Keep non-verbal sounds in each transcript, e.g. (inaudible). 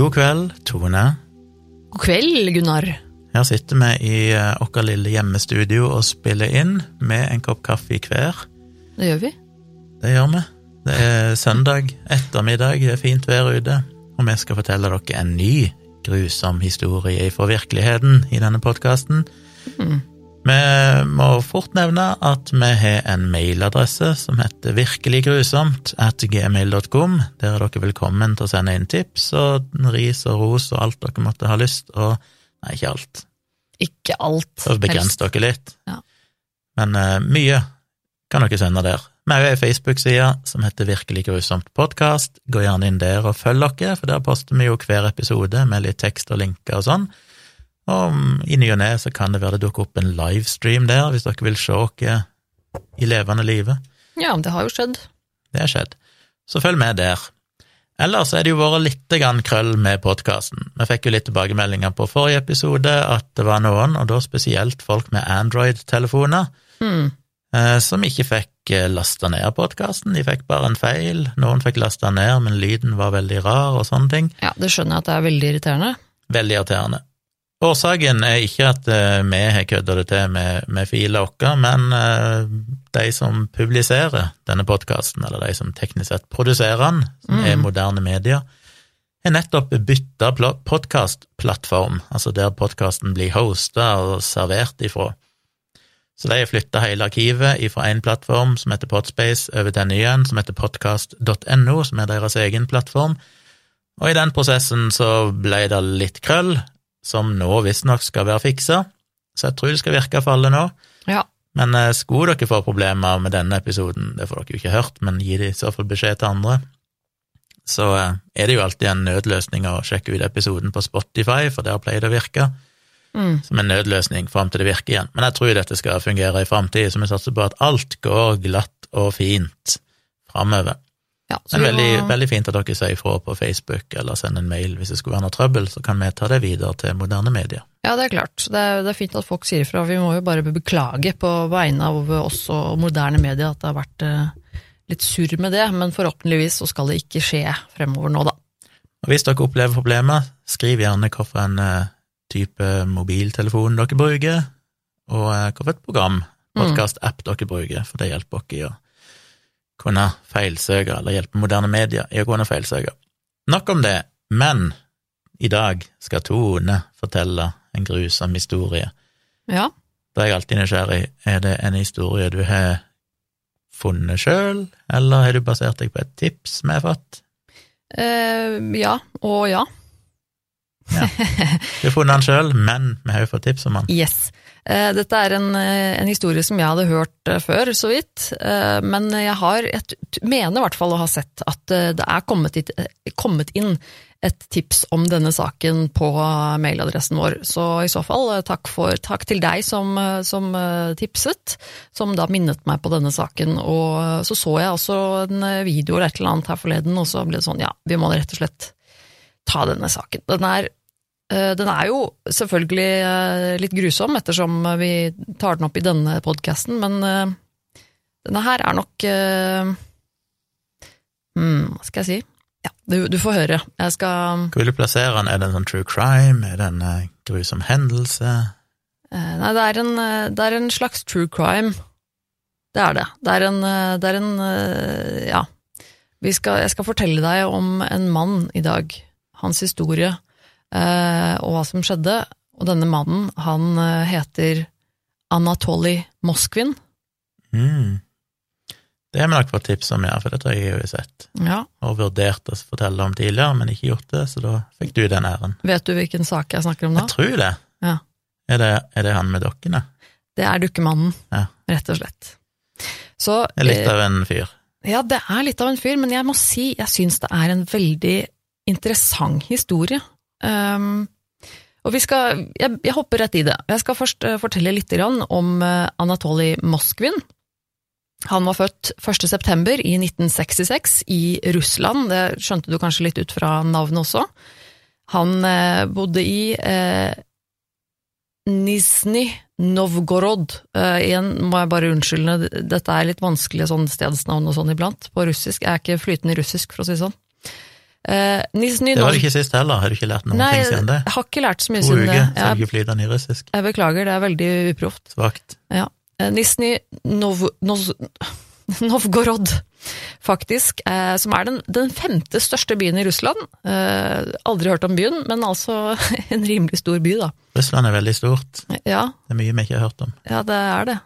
God kveld, Tone. God kveld, Gunnar. Her sitter vi i eh, vårt lille hjemmestudio og spiller inn med en kopp kaffe i hver. Det gjør vi. Det gjør vi. Det er søndag ettermiddag, det er fint vær ute, og vi skal fortelle dere en ny grusom historie fra virkeligheten i denne podkasten. Mm. Vi må fort nevne at vi har en mailadresse som heter virkeliggrusomt at gmail.com. Der er dere velkommen til å sende inn tips og ris og ros og alt dere måtte ha lyst, og Nei, ikke alt. Ikke alt. Så å begrense dere litt. Ja. Men uh, mye kan dere sende der. Vi har ei Facebook-side som heter Virkelig grusomt podkast. Gå gjerne inn der og følg dere, for der poster vi jo hver episode med litt tekst og linker og sånn. Og mm, i ny og ne så kan det være det dukker opp en livestream der, hvis dere vil se oss i levende live. Ja, det har jo skjedd. Det har skjedd. Så følg med der. Ellers er det jo vært litt grann krøll med podkasten. Vi fikk jo litt tilbakemeldinger på forrige episode at det var noen, og da spesielt folk med Android-telefoner, eh, som ikke fikk lasta ned podkasten. De fikk bare en feil. Noen fikk lasta ned, men lyden var veldig rar og sånne ting. Ja, det skjønner jeg at det er veldig irriterende. Veldig irriterende. Årsaken er ikke at eh, vi har kødda det til med, med filer våre, men eh, de som publiserer denne podkasten, eller de som teknisk sett produserer den, som er Mm. moderne medier, har nettopp bytta podkastplattform, altså der podkasten blir hosta og servert ifra. Så de har flytta hele arkivet ifra én plattform som heter Podspace, over til en ny en som heter podkast.no, som er deres egen plattform. Og i den prosessen så ble det litt krøll, som nå visstnok skal være fiksa, så jeg tror det skal virke for alle nå. Ja. Men eh, skulle dere få problemer med denne episoden, det får dere jo ikke hørt, men gi det i så fall beskjed til andre, så eh, er det jo alltid en nødløsning å sjekke ut episoden på Spotify, for der pleier det å virke, Mm. som en nødløsning fram til det virker igjen. Men jeg tror dette skal fungere i framtida, så vi satser på at alt går glatt og fint framover. Ja så Men veldig, må- veldig fint at dere sier ifra på Facebook eller sender en mail hvis det skulle være noe trøbbel, så kan vi ta det videre til moderne medier. Ja, det er klart. Det er, det er fint at folk sier ifra. Vi må jo bare beklage på vegne av oss og moderne medier at det har vært eh, litt surr med det, men forhåpentligvis så skal det ikke skje fremover nå, da. Og hvis dere opplever problemer, skriv gjerne hvilken eh, type mobiltelefon dere bruker, og eh, hvilket program, Mm. podkast-app dere bruker, for det hjelper dere i å kunne feilsøke, eller hjelpe moderne medier i å kunne feilsøke. Nok om det, men i dag skal Tone fortelle en grusom historie. Ja. Da er jeg alltid nysgjerrig. Er det en historie du har funnet sjøl, eller har du basert deg på et tips vi har fått? Uh, ja og ja. (laughs) Du har funnet den sjøl, men vi har jo fått tips om den. Yes. Eh, Dette er en, eh, en historie som jeg hadde hørt eh, før, så vidt. Men jeg har, jeg mener i hvert fall å ha sett at det er kommet, eh, kommet inn et tips om denne saken på mailadressen vår. Så i så fall takk, for, takk til deg som, som tipset, som da minnet meg på denne saken. Og så så jeg også en video eller et eller annet her forleden, og så ble det sånn, ja, vi må rett og slett ta denne saken. Den er Den er jo selvfølgelig eh, litt grusom, ettersom vi tar den opp i denne podkasten, men eh, denne her er nok eh, hmm, Hva skal jeg si? Ja, du, du får høre. Jeg skal Hvor vil du plassere den? Er det en sånn true crime? Er det en eh, grusom hendelse? eh, Nei, det er, en, eh, det er en slags true crime. Det er det. Det er en, eh, det er en eh, Ja. Vi skal, jeg skal fortelle deg om en mann i dag. Hans historie. Eh, og hva som skjedde. Og denne mannen, han eh, heter Anatolij Moskvin. Mm. Det vi nok fått tips om, ja, for det tror jeg jeg har sett. Ja. Og vurdert å fortelle om tidligere, men ikke gjort det, så da fikk du den æren. Vet du hvilken sak jeg snakker om da? Jeg tror det. Ja. Er det, er det han med dokkene? Det er Dukkemannen, Ja. rett og slett. Så Det er litt eh, av en fyr. Ja, det er litt av en fyr, men jeg må si jeg syns det er en veldig interessant historie. Um, og vi skal, jeg, jeg hopper rett i det. Jeg skal først eh, fortelle litt om uh, Anatolij Moskvin. Han var født 1. september i 1966 i Russland, det skjønte du kanskje litt ut fra navnet også. Han eh, bodde i eh, Nizjnij Novgorod. Uh, igjen må jeg bare unnskylde, dette er litt vanskelig sånn stedsnavn og sånn iblant på russisk. Jeg er ikke flytende russisk, for å si det sånn. Eh, Nizjnij Det var det ikke sist heller, har du ikke lært noen Nei, ting siden det? jeg har ikke lært så mye siden det. To uker, ikke i russisk. jeg beklager, det er veldig uproft. Svakt. Ja. Nisny Nizjnij Nov Noz Novgorod, faktisk, eh, som er den, den femte største byen i Russland. Eh, aldri hørt om byen, men altså (laughs) en rimelig stor by, da. Russland er veldig stort. Ja, Det er mye vi ikke har hørt om. ja det er det.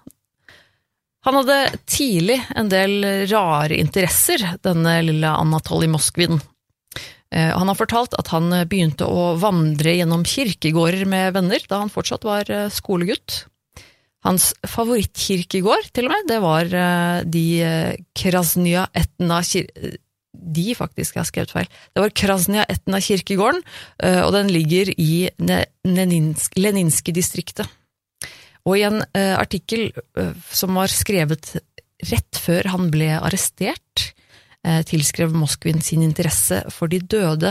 Han hadde tidlig en del rare interesser, denne lille Anatolij Moskvin. Eh, Han har fortalt at han begynte å vandre gjennom kirkegårder med venner da han fortsatt var eh, skolegutt. Hans favorittkirkegård, til og med, det var eh, de Krasnia Etna kir... De, faktisk, jeg har skrevet feil. Det var Krasnja Etna kirkegården, eh, og den ligger i Leninski-distriktet. Og i en eh, artikkel eh, som var skrevet rett før han ble arrestert, eh, tilskrev Moskvin sin interesse for de døde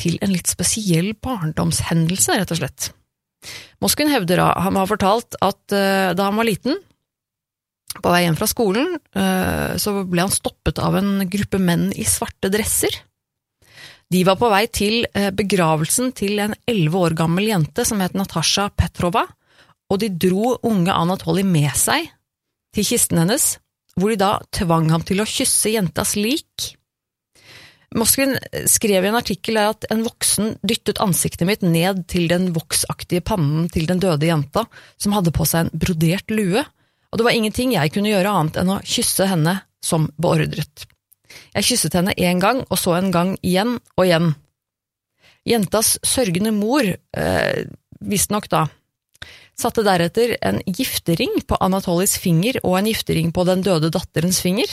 til en litt spesiell barndomshendelse, rett og slett. Moskvin hevder han har fortalt at eh, da han var liten, på vei hjem fra skolen, eh, så ble han stoppet av en gruppe menn i svarte dresser. De var på vei til eh, begravelsen til en elleve år gammel jente som het Natasha Petrova, og de dro unge Anatolij med seg til kisten hennes, hvor de da tvang ham til å kysse jentas lik. Moskvin skrev i en artikkel at en voksen dyttet ansiktet mitt ned til den voksaktige pannen til den døde jenta, som hadde på seg en brodert lue, og det var ingenting jeg kunne gjøre annet enn å kysse henne som beordret. Jeg kysset henne en gang, og så en gang igjen og igjen. Jentas sørgende mor, eh, visstnok da, satte deretter en giftering på Anatolys finger og en giftering på den døde datterens finger.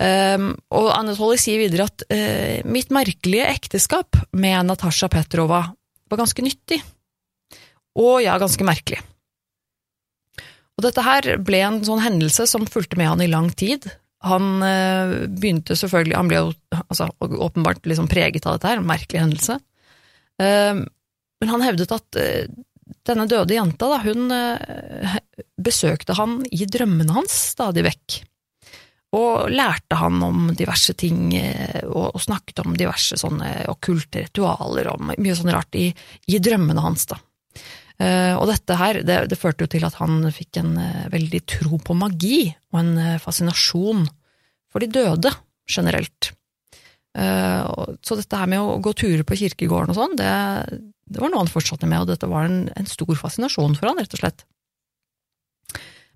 Um, og Anatoly sier videre at uh, mitt merkelige ekteskap med Natasja Petrova var ganske nyttig, og ja, ganske merkelig. Og dette her ble en sånn hendelse som fulgte med han i lang tid. Han uh, begynte selvfølgelig Han ble altså, åpenbart liksom preget av dette her, en merkelig hendelse. uh, men han hevdet at eh, denne døde jenta, da, hun eh, besøkte han i drømmene hans stadig vekk. Og lærte han om diverse ting, eh, og, snakket om diverse sånne okkulte ritualer, og mye sånn rart i, i drømmene hans, da. Eh, og dette her, det, det førte jo til at han fikk en veldig tro på magi, og en fascinasjon for de døde, generelt. Eh, så dette her med å gå turer på kirkegården og sånn, det, det var noe han fortsatte med, og dette var en, en stor fascinasjon for han, rett og slett.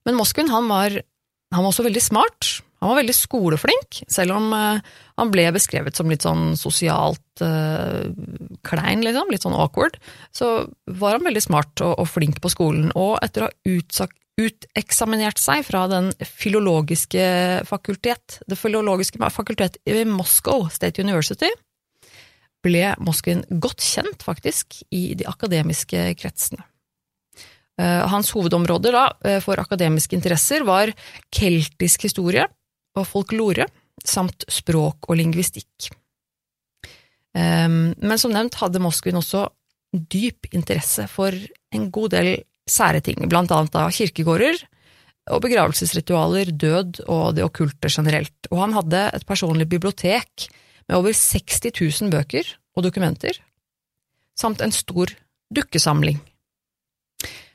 Men Moskvin, han var, han var også veldig smart. Han var veldig skoleflink, selv om eh, han ble beskrevet som litt sånn sosialt uh, klein, liksom, litt sånn awkward. Så var han veldig smart og, og flink på skolen, og etter å ha utsak, uteksaminert seg fra den filologiske fakultet, det filologiske fakultet i Moscow State University, ble Moskvin godt kjent, faktisk, i de akademiske kretsene. Eh, Hans hovedområder da, eh, for akademiske interesser var keltisk historie og folklore, samt språk og lingvistikk. Eh, Men som nevnt hadde Moskvin også dyp interesse for en god del sære ting, blant annet da kirkegårder og begravelsesritualer, død og det okkulte generelt. Og han hadde et personlig bibliotek med over 60 000 bøker og dokumenter, samt en stor dukkesamling.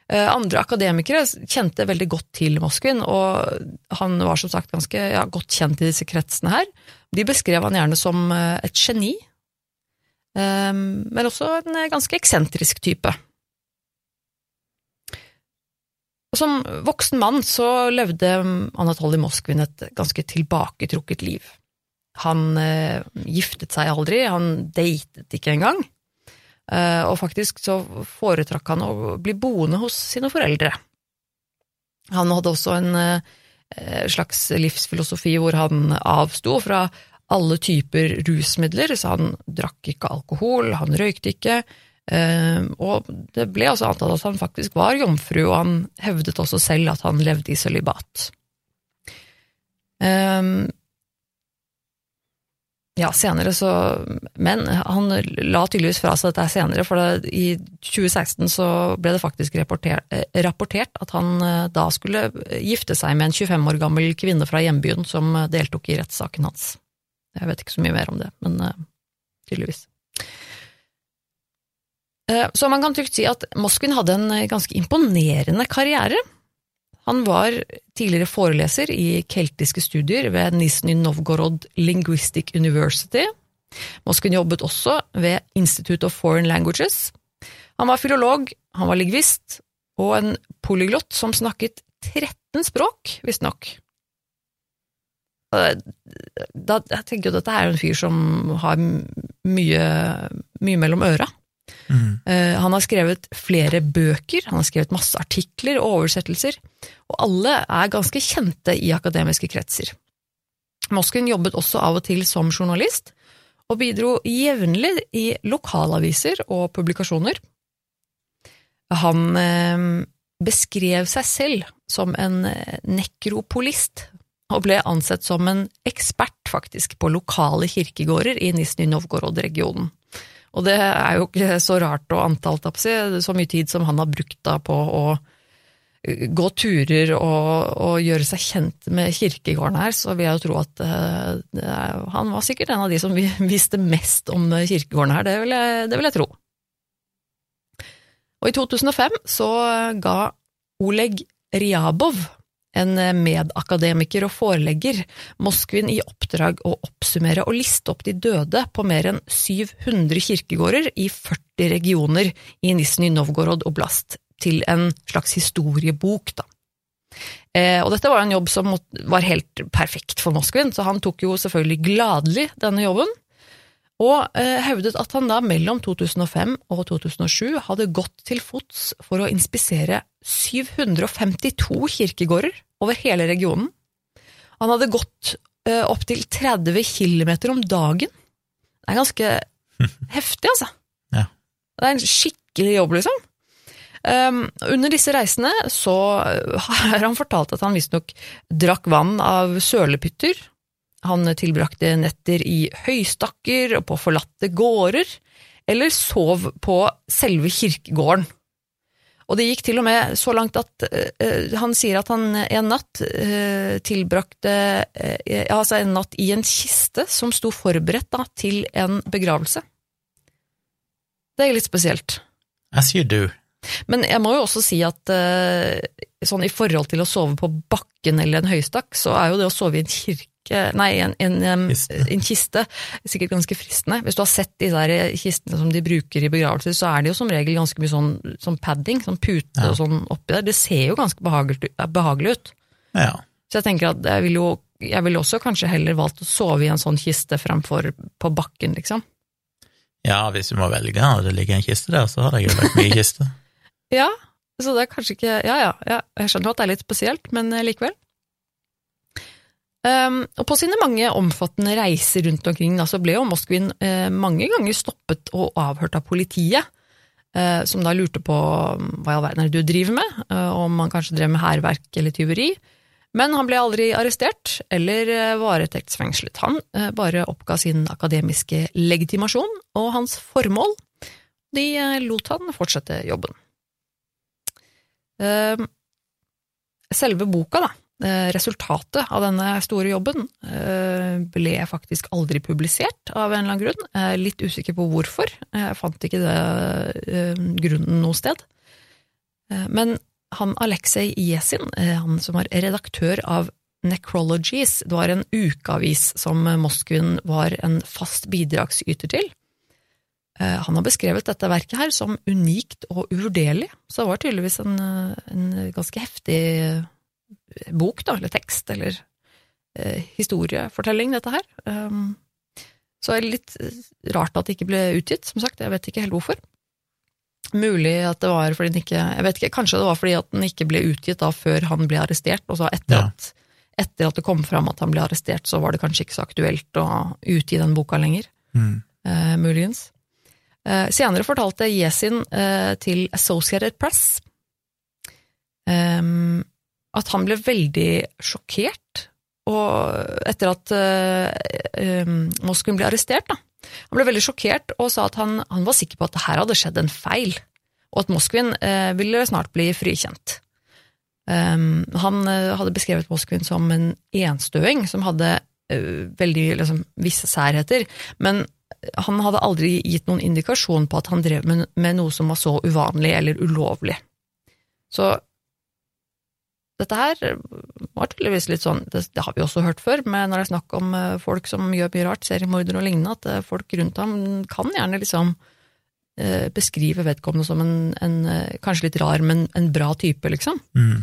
Eh, Andre akademikere kjente veldig godt til Moskvin, og han var som sagt ganske ja, godt kjent i disse kretsene her. De beskrev han gjerne som eh, et geni, eh, men også en ganske eksentrisk type. Og Som voksen mann så levde Anatolij Moskvin et ganske tilbaketrukket liv. Han eh, giftet seg aldri, han datet ikke engang. Eh, og faktisk så foretrakk han å bli boende hos sine foreldre. Han hadde også en eh, slags livsfilosofi hvor han avsto fra alle typer rusmidler, så han drakk ikke alkohol, han røykte ikke, og det ble altså antatt at han faktisk var jomfru, og han hevdet også selv at han levde i sølibat. Um, ja, senere så Men han la tydeligvis fra seg dette senere, for det, i 2016 så ble det faktisk rapportert, eh, rapportert at han eh, da skulle gifte seg med en 25 år gammel kvinne fra hjembyen som eh, deltok i rettssaken hans. Jeg vet ikke så mye mer om det, men tydeligvis. Uh, så man kan trygt si at Moskvin hadde en ganske imponerende karriere. Han var tidligere foreleser i keltiske studier ved Nizjnij Novgorod Linguistic University. Moskvin jobbet også ved Institute of Foreign Languages. Han var filolog, han var lingvist, og en polyglott som snakket 13 språk, visstnok. Jeg tenker jo at dette er en fyr som har mye, mye mellom øra. Mm. Uh, han har skrevet flere bøker, han har skrevet masse artikler og oversettelser, og alle er ganske kjente i akademiske kretser. Moskvin jobbet også av og til som journalist, og bidro jevnlig i lokalaviser og publikasjoner. Han uh, beskrev seg selv som en nekropolist, og ble ansett som en ekspert, faktisk, på lokale kirkegårder i Nizjnij Novgorod-regionen. Og det er jo ikke så rart å anta, alt opp, så mye tid som han har brukt da på å eh, gå turer og, og gjøre seg kjent med kirkegården her, så vil jeg jo tro at er, han var sikkert en av de som (laughs) visste mest om kirkegården her, det vil jeg, det vil jeg tro. Og i 2005 så ga Oleg Ryabov en eh, medakademiker og forelegger, Moskvin i oppdrag å oppsummere og liste opp de døde på mer enn 700 kirkegårder i 40 regioner i Nizjnij Novgorod oblast, til en slags historiebok, da. Eh, og dette var en jobb som var helt perfekt for Moskvin, så han tok jo selvfølgelig gladelig denne jobben, og eh, hevdet at han da mellom 2005 og 2007 hadde gått til fots for å inspisere 752 kirkegårder over hele regionen. Han hadde gått opptil 30 km om dagen. Det er ganske (laughs) heftig, altså. Ja. Det er en skikkelig jobb, liksom. Um, under disse reisene så (laughs) har han fortalt at han visstnok drakk vann av sølepytter. Han tilbrakte netter i høystakker og på forlatte gårder, eller sov på selve kirkegården. Og det gikk til og med så langt at uh, han sier at han en natt uh, tilbrakte uh, altså en natt i en kiste som sto forberedt da, til en begravelse. Det er litt spesielt. As you do. Men jeg må jo også si at sånn i forhold til å sove på bakken eller en høystakk, så er jo det å sove i en kirke Nei, en, en, en, en, kiste. Sikkert ganske fristende. Hvis du har sett de der kistene som de bruker i begravelser, så er det jo som regel ganske mye sånn, sånn padding, sånn pute ja. og sånn oppi der. Det ser jo ganske behagelig, behagelig ut. Ja. Så jeg tenker at jeg ville jo jeg ville også kanskje heller valgt å sove i en sånn kiste fremfor på bakken, liksom. Ja, hvis du må velge, og det ligger en kiste der, så hadde jeg jo vært mye kiste. (laughs) ja, så det er kanskje ikke Ja ja, ja jeg skjønner at det er litt spesielt, men eh, likevel. Um, og på sine mange omfattende reiser rundt omkring da, så ble jo Moskvin uh, mange ganger stoppet og avhørt av politiet, uh, som da lurte på um, hva i all verden er det du driver med, uh, om han kanskje drev med hærverk eller tyveri. Men han ble aldri arrestert eller varetektsfengslet. Han bare oppga sin akademiske legitimasjon og hans formål. De lot han fortsette jobben. Ehm, selve boka, da, resultatet av denne store jobben eh, ble faktisk aldri publisert, av en eller annen grunn. Jeg er litt usikker på hvorfor. Jeg fant ikke det eh, grunnen noe sted. Men han Aleksej Yesin, han som var redaktør av Necrologies, det var en ukeavis som Moskvin var en fast bidragsyter til. Han har beskrevet dette verket her som unikt og uvurderlig, så det var tydeligvis en, en ganske heftig bok, da, eller tekst, eller eh, historiefortelling, dette her. Um, så er det litt eh, rart at det ikke ble utgitt, som sagt, jeg vet ikke helt hvorfor. Mulig at det var fordi den ikke Jeg vet ikke, kanskje det var fordi at den ikke ble utgitt da før han ble arrestert, og så etter, ja. at, etter at det kom fram at han ble arrestert, så var det kanskje ikke så aktuelt å utgi den boka lenger. Mm. Uh, muligens. Uh, senere fortalte Yesin uh, til Associated Press um, at han ble veldig sjokkert og etter at uh, Moskvin ble arrestert. Da. Han ble veldig sjokkert og sa at han, han, var sikker på at det her hadde skjedd en feil, og at Moskvin uh, ville snart bli frikjent. Um, han uh, hadde beskrevet Moskvin som en enstøing som hadde veldig liksom, visse særheter, men han hadde aldri gitt noen indikasjon på at han drev med, med noe som var så uvanlig eller ulovlig. Så dette her var tydeligvis litt sånn, det, det, har vi også hørt før, men når det er snakk om eh, folk som gjør mye rart, seriemordere og lignende, at eh, folk rundt ham kan gjerne liksom eh, beskrive vedkommende som en, en, kanskje litt rar, men en bra type, liksom. Mm.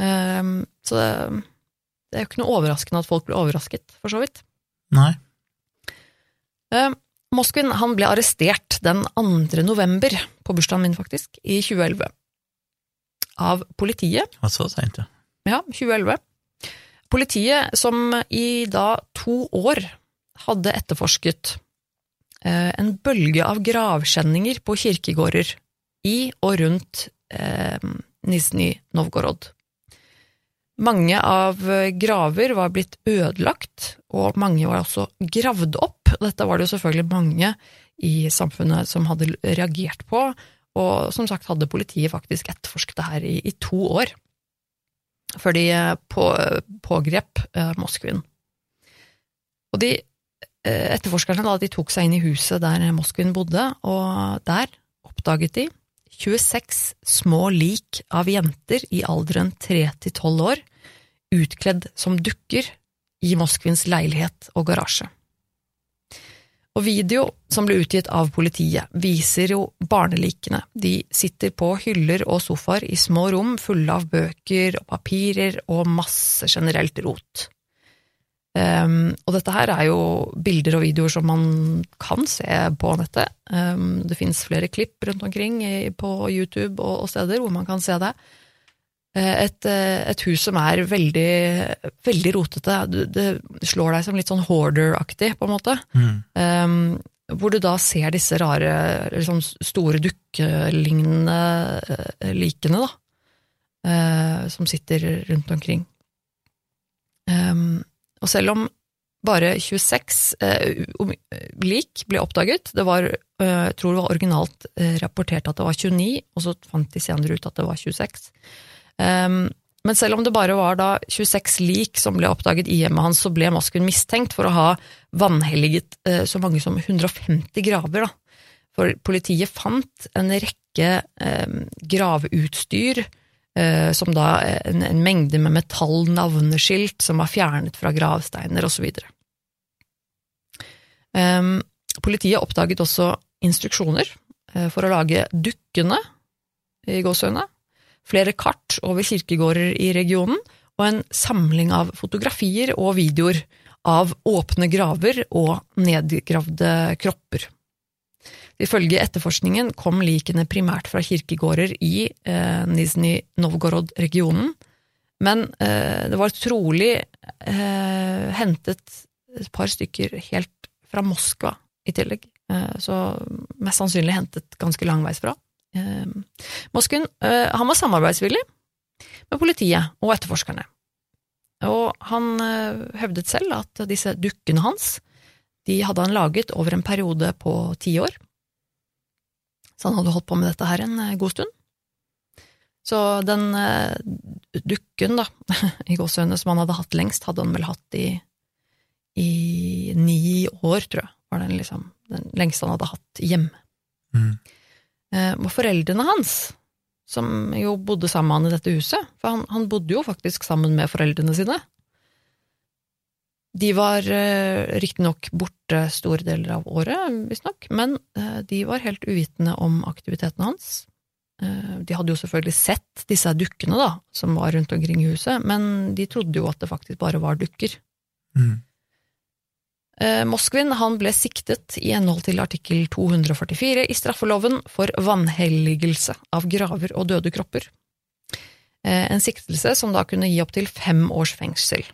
Um, så det, det, er jo ikke noe overraskende at folk blir overrasket, for så vidt. Nei. Um, Moskvin han ble arrestert den 2. november, på bursdagen min faktisk, i 2011. Av politiet. Og så seint, ja. Ja, 2011. Politiet, som i da to år hadde etterforsket eh, en bølge av gravskjenninger på kirkegårder i og rundt eh, Nizjnij Novgorod. Mange av graver var blitt ødelagt, og mange var også gravd opp. Dette var det jo selvfølgelig mange i samfunnet som hadde reagert på, og som sagt hadde politiet faktisk etterforsket det her i, i to år før de eh, på, pågrep eh, Moskvin. Og de eh, etterforskerne da, de tok seg inn i huset der Moskvin bodde, og der oppdaget de 26 små lik av jenter i alderen 3 til 12 år, utkledd som dukker, i Moskvins leilighet og garasje. Og video som ble utgitt av politiet, viser jo barnelikene. De sitter på hyller og sofaer i små rom fulle av bøker og papirer og masse generelt rot. Um, og dette her er jo bilder og videoer som man kan se på nettet. Um, det finnes flere klipp rundt omkring på YouTube og, og steder hvor man kan se det. Eh, et, eh, et, hus som er veldig, veldig rotete. Det slår deg som litt sånn hoarder-aktig, på en måte. Mm. Um, hvor du da ser disse rare, liksom store dukkelignende uh, likene, da. Uh, som sitter rundt omkring. Um, og selv om bare 26 uh, lik ble oppdaget, det var, jeg tror det var originalt rapportert at det var 29, og så fant de senere ut at det var 26. Um, men selv om det bare var da 26 lik som ble oppdaget i hjemmet hans, så ble Moskvin mistenkt for å ha vanhelliget uh, så mange som 150 graver. Da. For politiet fant en rekke um, graveutstyr, uh, som da en, en, mengde med metall-navneskilt som var fjernet fra gravsteiner, osv. Um, politiet oppdaget også instruksjoner uh, for å lage dukkene i gåsehudene flere kart over kirkegårder i regionen, og en samling av fotografier og videoer av åpne graver og nedgravde kropper. Ifølge etterforskningen kom likene primært fra kirkegårder i eh, Nizjnij Novgorod-regionen, men eh, det var trolig eh, hentet et par stykker helt fra Moskva i tillegg, eh, så mest sannsynlig hentet ganske langveisfra. Eh, Moskvin eh, han var samarbeidsvillig med politiet og etterforskerne, og han eh, hevdet selv at disse dukkene hans de hadde han laget over en periode på ti år. Så han hadde holdt på med dette her en god stund. Så den dukken, da, (laughs) i gåsehudene, som han hadde hatt lengst, hadde han vel hatt i, i ni år, tror jeg, var den liksom den lengste han hadde hatt hjemme. Mm. Eh, var foreldrene hans, som jo bodde sammen med han i dette huset, for han, han bodde jo faktisk sammen med foreldrene sine, de var eh, riktignok borte store deler av året, visstnok, men eh, de var helt uvitende om aktivitetene hans. Eh, de hadde jo selvfølgelig sett disse dukkene da, som var rundt omkring i huset, men de trodde jo at det faktisk bare var dukker. Mm. Eh, Moskvin han ble siktet i henhold til artikkel 244 i straffeloven for vanhelligelse av graver og døde kropper. Eh, en siktelse som da kunne gi opptil fem års fengsel.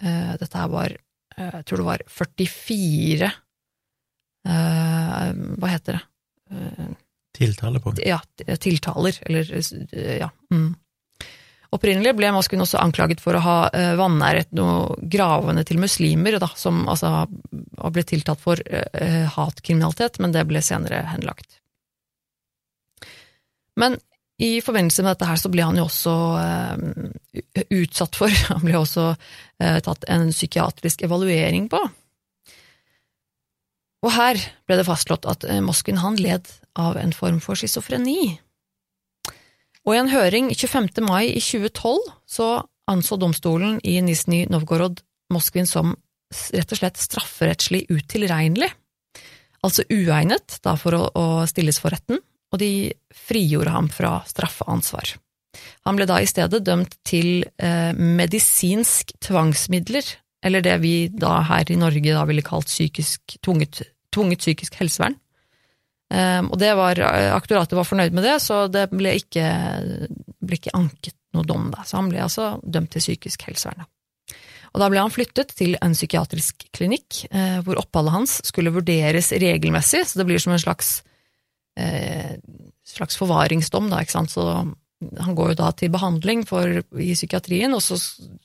Eh, dette her var Jeg tror det var 44 Hva heter det? Tiltalepunkt. Ja, tiltaler, eller ja. Mm. Opprinnelig ble Maskun også anklaget for å ha uh, vanæret noe gravene til muslimer, da, som altså blitt tiltalt for uh, hatkriminalitet, men det ble senere henlagt. Men i forbindelse med dette her så ble han jo også uh, utsatt for. (laughs) Han ble også uh, tatt en psykiatrisk evaluering på. Og her ble det fastslått at eh, Moskvin han led av en form for schizofreni. Og i en høring 25. mai i 2012 så anså domstolen i Nizjnij Novgorod Moskvin som rett og slett strafferettslig utilregnelig, altså uegnet da for å, å stilles for retten, og de frigjorde ham fra straffeansvar. Han ble da i stedet dømt til eh, medisinsk tvangsmidler, eller det vi da her i Norge da ville kalt psykisk, tvunget, tvunget psykisk helsevern. Um, og det var, Aktoratet var fornøyd med det, så det ble ikke, ble ikke anket noe dom da. Så han ble altså dømt til psykisk helsevern. Og da ble han flyttet til en psykiatrisk klinikk, eh, hvor oppholdet hans skulle vurderes regelmessig, så det blir som en slags, eh, slags forvaringsdom, da, ikke sant. Så han går jo da til behandling for, i psykiatrien, og så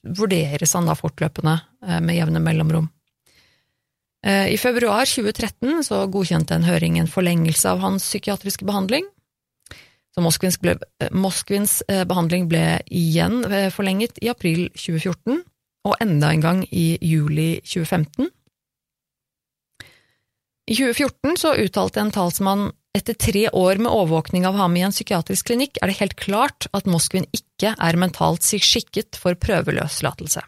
vurderes han da fortløpende eh, med jevne mellomrom. Eh, I februar 2013 så godkjente en høring en forlengelse av hans psykiatriske behandling. Så Moskvins, ble, eh, Moskvins behandling ble igjen forlenget i april 2014, og enda en gang i juli 2015. I 2014 så uttalte en talsmann etter tre år med overvåkning av ham i en psykiatrisk klinikk er det helt klart at Moskvin ikke er mentalt skikket for prøveløslatelse.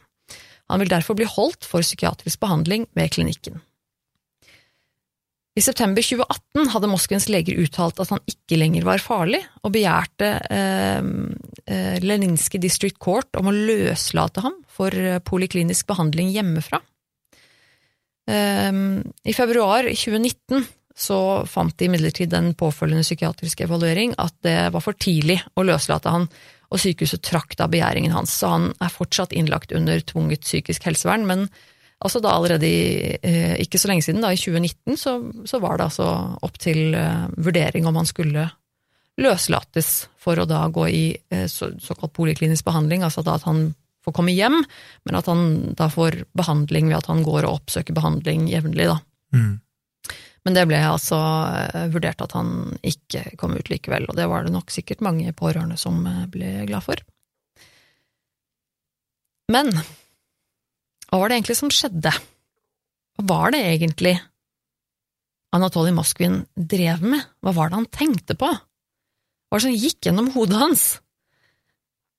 Han vil derfor bli holdt for psykiatrisk behandling ved klinikken. I september 2018 hadde Moskvins leger uttalt at han ikke lenger var farlig, og begjærte eh, eh, Leninski District Court om å løslate ham for eh, poliklinisk behandling hjemmefra. Eh, I februar 2019 så fant de imidlertid den påfølgende psykiatriske evaluering at det var for tidlig å løslate han, og sykehuset trakk da begjæringen hans, så han er fortsatt innlagt under tvunget psykisk helsevern, men altså da allerede i, eh, ikke så lenge siden, da i 2019, så, så var det altså opp til uh, vurdering om han skulle løslates for å da gå i uh, så, såkalt poliklinisk behandling, altså da at han får komme hjem, men at han da får behandling ved at han går og oppsøker behandling jevnlig, da. Mm. Men det ble altså uh, vurdert at han ikke kom ut likevel, og det var det nok sikkert mange pårørende som ble glad for. Men hva var det egentlig som skjedde? Hva var det egentlig Anatolij Moskvin drev med? Hva var det han tenkte på? Hva var det som gikk gjennom hodet hans?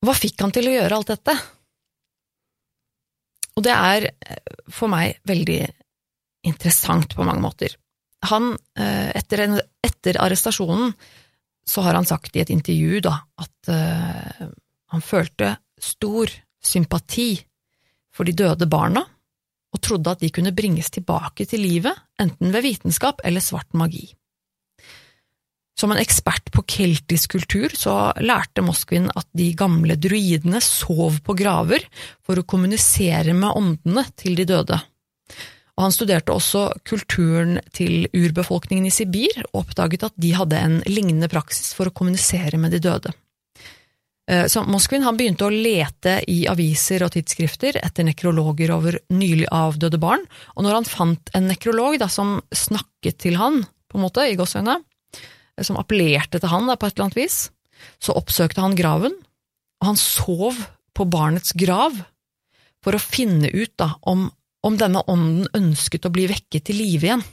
Hva fikk han til å gjøre alt dette? Og det er eh, for meg veldig interessant på mange måter. Han, etter, etter, etter arrestasjonen, så har han sagt i et intervju da, at uh, han følte stor sympati for de døde barna, og trodde at de kunne bringes tilbake til livet, enten ved vitenskap eller svart magi. Som en ekspert på keltisk kultur så lærte Moskvin at de gamle druidene sov på graver for å kommunisere med åndene til de døde. Og han studerte også kulturen til urbefolkningen i Sibir, og oppdaget at de hadde en lignende praksis for å kommunisere med de døde. Eh, så Moskvin begynte å lete i aviser og tidsskrifter etter nekrologer over nylig avdøde barn, og når han fant en nekrolog da, som snakket til han, på en måte, i gåseøyne, eh, som appellerte til han da, på et eller annet vis, så oppsøkte han graven, og han sov på barnets grav for å finne ut da, om, om denne ånden ønsket å bli vekket til live igjen.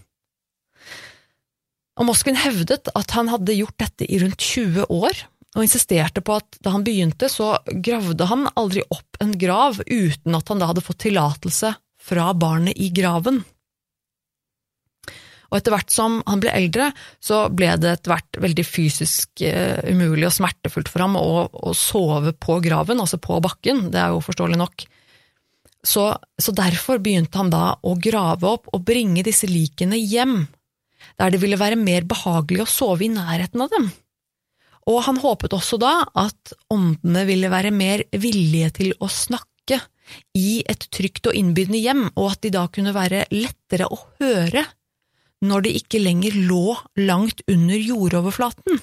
Og Moskvin hevdet at han hadde gjort dette i rundt 20 år, og insisterte på at da han begynte, så gravde han aldri opp en grav uten at han da hadde fått tillatelse fra barnet i graven. Og etter hvert som han ble eldre, så ble det etter hvert veldig fysisk uh, umulig og smertefullt for ham å, å, sove på graven, altså på bakken, det er jo forståelig nok. Så, så derfor begynte han da å grave opp og bringe disse likene hjem, der det ville være mer behagelig å sove i nærheten av dem. Og han håpet også da at åndene ville være mer villige til å snakke i et trygt og innbydende hjem, og at de da kunne være lettere å høre når de ikke lenger lå langt under jordoverflaten.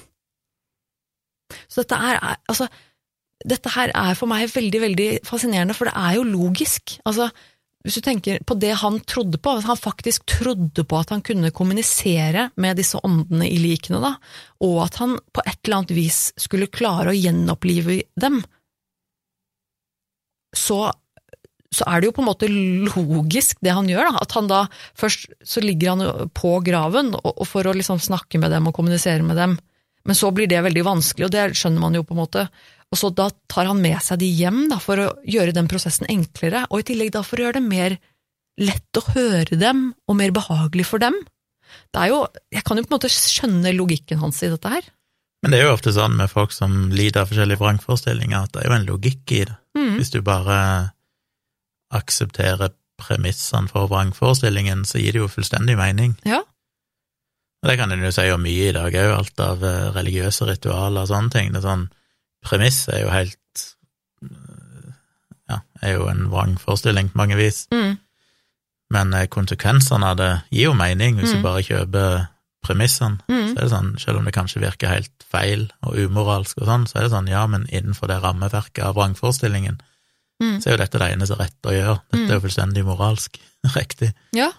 Så dette er, altså, dette her er for meg veldig, veldig fascinerende, for det er jo logisk. Altså, hvis du tenker på det han trodde på, at han faktisk trodde på at han kunne kommunisere med disse åndene i likene, da, og at han på et eller annet vis skulle klare å gjenopplive dem. så, så er det jo på en måte logisk det han gjør, da. At han da først så ligger han på graven og, og for å liksom snakke med dem og kommunisere med dem, men så blir det veldig vanskelig, og det skjønner man jo på en måte. Og så da tar han med seg de hjem da, for å gjøre den prosessen enklere, og i tillegg da for å gjøre det mer lett å høre dem, og mer behagelig for dem. Det er jo, Jeg kan jo på en måte skjønne logikken hans i dette her. Men det er jo ofte sånn med folk som lider av forskjellige vrangforestillinger, at det er jo en logikk i det. Mm. Hvis du bare aksepterer premissene for vrangforestillingen, så gir det jo fullstendig mening. Ja. Og det kan en jo si om mye i dag òg, alt av eh, religiøse ritualer og sånne ting. Det er sånn, Premiss er jo helt eh, Ja, er jo en vrangforestilling på mange vis. Mm. Men eh, konsekvensene av det gir jo mening hvis Mm. du bare kjøper premissene. Mm. Så er det sånn, selv om det kanskje virker helt feil og umoralsk og sånn, så er det sånn, ja, men innenfor det rammeverket av vrangforestillingen, Mm. så er jo dette det eneste rette å gjøre. Dette er jo fullstendig moralsk (laughs) riktig. Ja.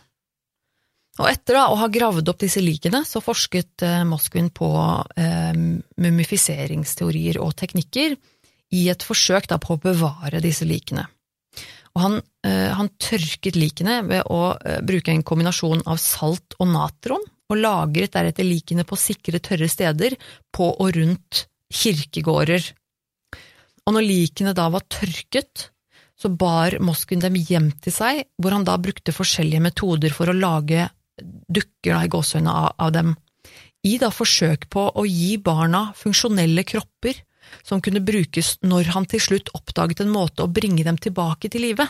Og etter da, å ha gravd opp disse likene, så forsket eh, Moskvin på eh, mumifiseringsteorier og teknikker i et forsøk da, på å bevare disse likene. Og han, eh, han tørket likene ved å eh, bruke en kombinasjon av salt og natron, og lagret deretter likene på sikre, tørre steder på og rundt kirkegårder. Og når likene da var tørket, så bar Moskvin dem hjem til seg, hvor han da brukte forskjellige metoder for å lage dukker da, i gåsehudene av, av dem, i da forsøk på å gi barna funksjonelle kropper som kunne brukes når han til slutt oppdaget en måte å bringe dem tilbake til live.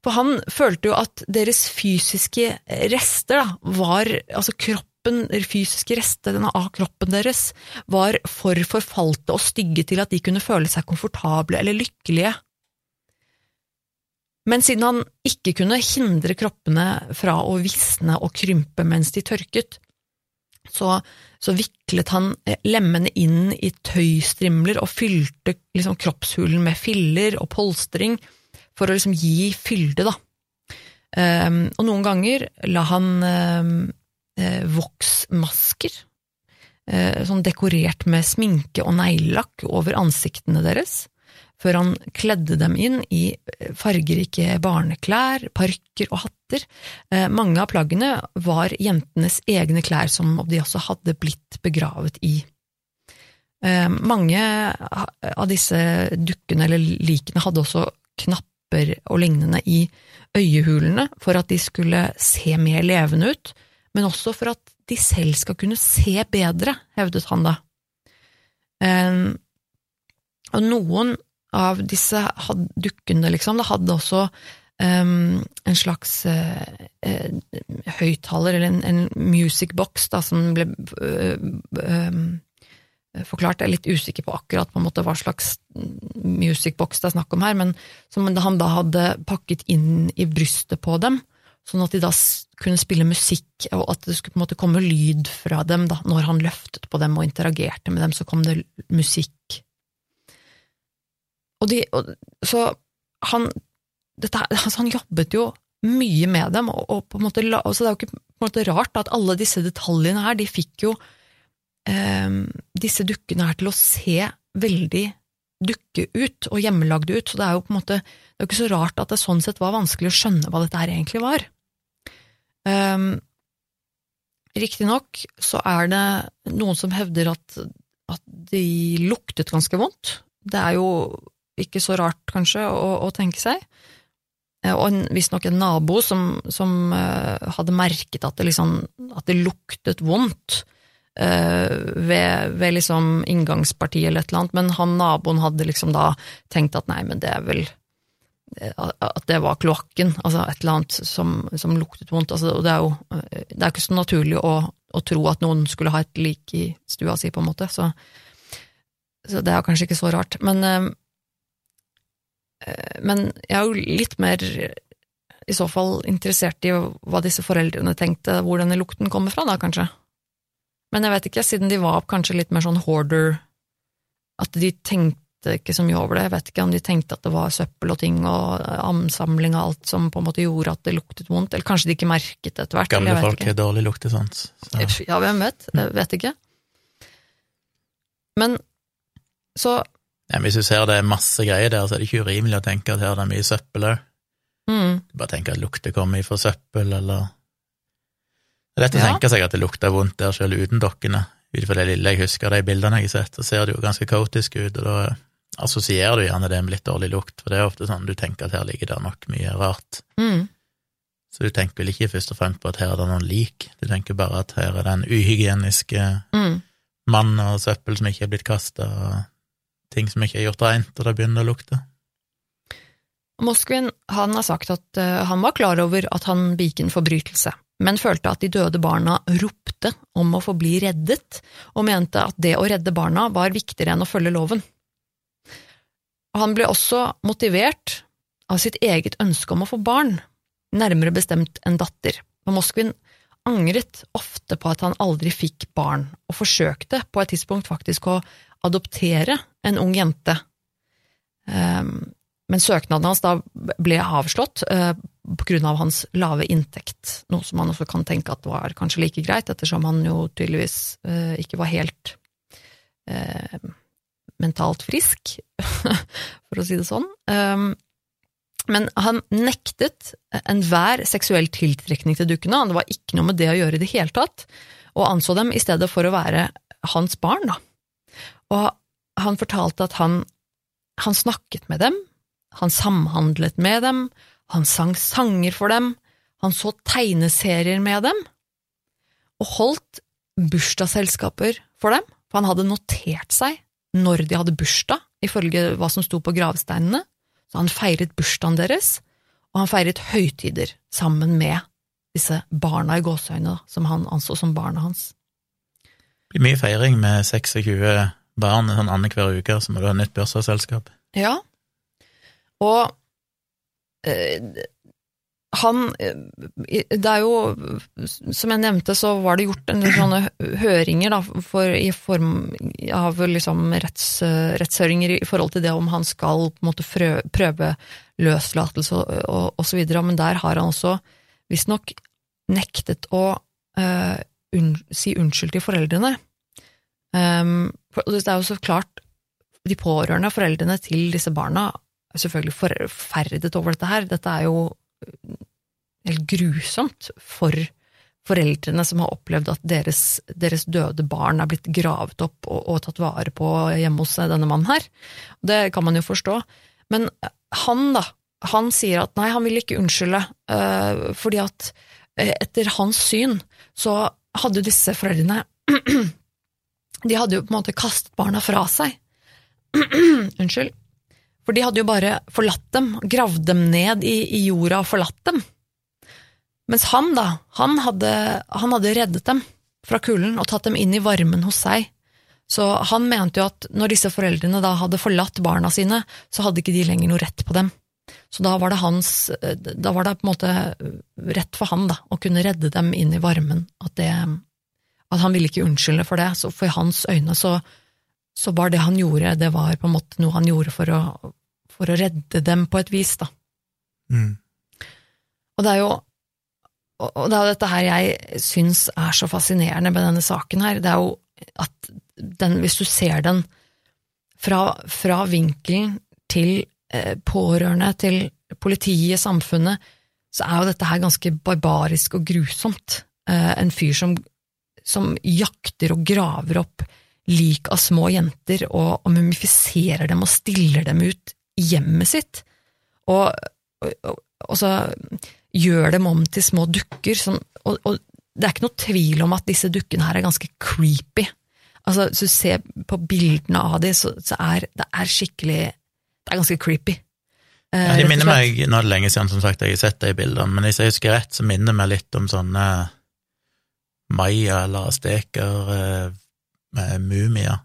For han følte jo at deres fysiske rester da, var, altså kroppen, fysiske rester av kroppen deres, var for forfalte og stygge til at de kunne føle seg komfortable eller lykkelige. Men siden han ikke kunne hindre kroppene fra å visne og krympe mens de tørket, så, så viklet han eh, lemmene inn i tøystrimler og fylte liksom kroppshulen med filler og polstring for å liksom gi fylde, da. Um, og noen ganger la han um, eh, voksmasker, eh, sånn dekorert med sminke og neglelakk over ansiktene deres, før han kledde dem inn i fargerike barneklær, parker og hatter. Eh, mange av plaggene var jentenes egne klær som de også hadde blitt begravet i. Eh, mange av disse dukkene eller likene hadde også knapper og lignende i øyehulene for at de skulle se mer levende ut, men også for at de selv skal kunne se bedre, hevdet han da. Eh, og noen av disse dukkene, liksom, det hadde også um, en slags uh, uh, høyttaler, eller en, en music box, da, som ble uh, forklart. Jeg er litt usikker på akkurat på måte hva slags music box det er snakk om her, men som han da hadde pakket inn i brystet på dem, sånn at de da kunne spille musikk, og at det skulle på en måte komme lyd fra dem da, når han løftet på dem og interagerte med dem, så kom det musikk og de, og, så han, dette, altså han jobbet jo mye med dem, og, og på en måte, så det er jo ikke på en måte rart at alle disse detaljene her, de fikk jo eh, disse dukkene her til å se veldig dukke ut og hjemmelagde ut, så det er jo på en måte det er jo ikke så rart at det sånn sett var vanskelig å skjønne hva dette her egentlig var. Um, Riktignok så er det noen som hevder at, at de luktet ganske vondt. Det er jo ikke så rart, kanskje, å, å tenke seg. Og visstnok en nabo som, som uh, hadde merket at det, liksom, at det luktet vondt uh, ved, ved liksom inngangspartiet eller et eller annet, men han naboen hadde liksom da tenkt at nei, men det er vel at det var kloakken, altså et eller annet som, som luktet vondt. Altså, og det er jo det er ikke så naturlig å, å, tro at noen skulle ha et lik i stua si, på en måte, så, så det er kanskje ikke så rart. Men men jeg er jo litt mer i så fall interessert i hva disse foreldrene tenkte, hvor denne lukten kommer fra, da, kanskje. Men jeg vet ikke, siden de var kanskje litt mer sånn hoarder, at de tenkte ikke så mye over det. Jeg vet ikke om de tenkte at det var søppel og ting og ansamling og alt som på en måte gjorde at det luktet vondt, eller kanskje de ikke merket det etter hvert. Gamle folk har dårlig luktesans. Så. Ja, hvem vet? Jeg vet ikke. Men så Hvis du ser det er masse greier der, så er det ikke urimelig å tenke at her er det mye søppel òg. Mm. Du bare tenker at lukter kommer ifra søppel, eller Det er lett å Ja. tenke seg at det lukter vondt der selv uten dokkene. Ut fra det lille jeg husker de bildene jeg har sett, så ser det jo ganske kaotisk ut, og da assosierer du gjerne det med litt dårlig lukt, for det er ofte sånn du tenker at her ligger det nok mye rart. Mm. Så du tenker vel ikke først og fremst på at her er det noen lik, du tenker bare at her er det en uhygienisk eh, Mm. mann og søppel som ikke er blitt kasta, og ting som ikke er gjort reint, og det begynner å lukte. Moskvin han har sagt at eh, han var klar over at han begikk en forbrytelse, men følte at de døde barna ropte om å få bli reddet, og mente at det å redde barna var viktigere enn å følge loven. Han ble også motivert av sitt eget ønske om å få barn, nærmere bestemt en datter, og Moskvin angret ofte på at han aldri fikk barn, og forsøkte på et tidspunkt faktisk å adoptere en ung jente. Ehm, men søknaden hans da ble avslått pga. på grunn av hans lave inntekt, noe som man også kan tenke at var kanskje like greit, ettersom han jo tydeligvis eh, ikke var helt eh, mentalt frisk, (laughs) for å si det sånn. Um, men han nektet enhver seksuell tiltrekning til dukkene, det var ikke noe med det å gjøre i det hele tatt, og anså dem i stedet for å være hans barn, da. Og han fortalte at han, han snakket med dem, han samhandlet med dem, han sang sanger for dem, han så tegneserier med dem, og holdt bursdagsselskaper for dem, for han hadde notert seg når de hadde bursdag, ifølge hva som sto på gravsteinene, så han feiret bursdagen deres, og han feiret høytider sammen med disse barna i gåseøynene, som han anså som barna hans. Det blir mye feiring med 26 barn sånn annenhver uke, så må du ha nytt bursdagsselskap. Ja, og øh, han eh, Det er jo, som jeg nevnte, så var det gjort en del sånne høringer da, for, i form av liksom retts, rettshøringer i forhold til det om han skal på en måte frø, prøve løslatelse og, og, og så videre, men der har han også visstnok nektet å øh, un, si unnskyld til foreldrene. Um, det er jo så klart de pårørende, foreldrene til disse barna, er selvfølgelig forferdet over dette her. Dette er jo helt grusomt for foreldrene som har opplevd at deres, deres døde barn er blitt gravet opp og, og, tatt vare på hjemme hos denne mannen her. Det kan man jo forstå. Men han, da, han sier at nei, han vil ikke unnskylde, uh, fordi at etter hans syn så hadde disse foreldrene De hadde jo på en måte kastet barna fra seg. (clears throat) Unnskyld. For de hadde jo bare forlatt dem, gravd dem ned i, i jorda og forlatt dem. Mens han, da, han hadde, han hadde reddet dem fra kulden og tatt dem inn i varmen hos seg. Så han mente jo at når disse foreldrene da hadde forlatt barna sine, så hadde ikke de lenger noe rett på dem. Så da var det hans, da var det på en måte rett for han da, å kunne redde dem inn i varmen. At, det, at han ville ikke unnskylde for det. Så for i hans øyne så, så var det han gjorde, det var på en måte noe han gjorde for å, for å redde dem på et vis, da. Mm. Og det er jo og det er dette her jeg syns er så fascinerende med denne saken her, det er jo at den, hvis du ser den fra, fra vinkelen til eh, pårørende, til politiet, samfunnet, så er jo dette her ganske barbarisk og grusomt. Eh, en fyr som, som jakter og graver opp lik av små jenter og, og mumifiserer dem og stiller dem ut i hjemmet sitt, og, og, og, så gjør dem om til små dukker, Sånn, og, det er ikke noe tvil om at disse dukkene her er ganske creepy. Altså, Hvis du ser på bildene av dem, så, så er det er skikkelig Det er ganske creepy. Eh, Ja, de minner meg, nå er det lenge siden som sagt jeg har sett de bildene, men hvis jeg husker rett, så minner meg litt om sånne maya- eller azteker eh, mumier.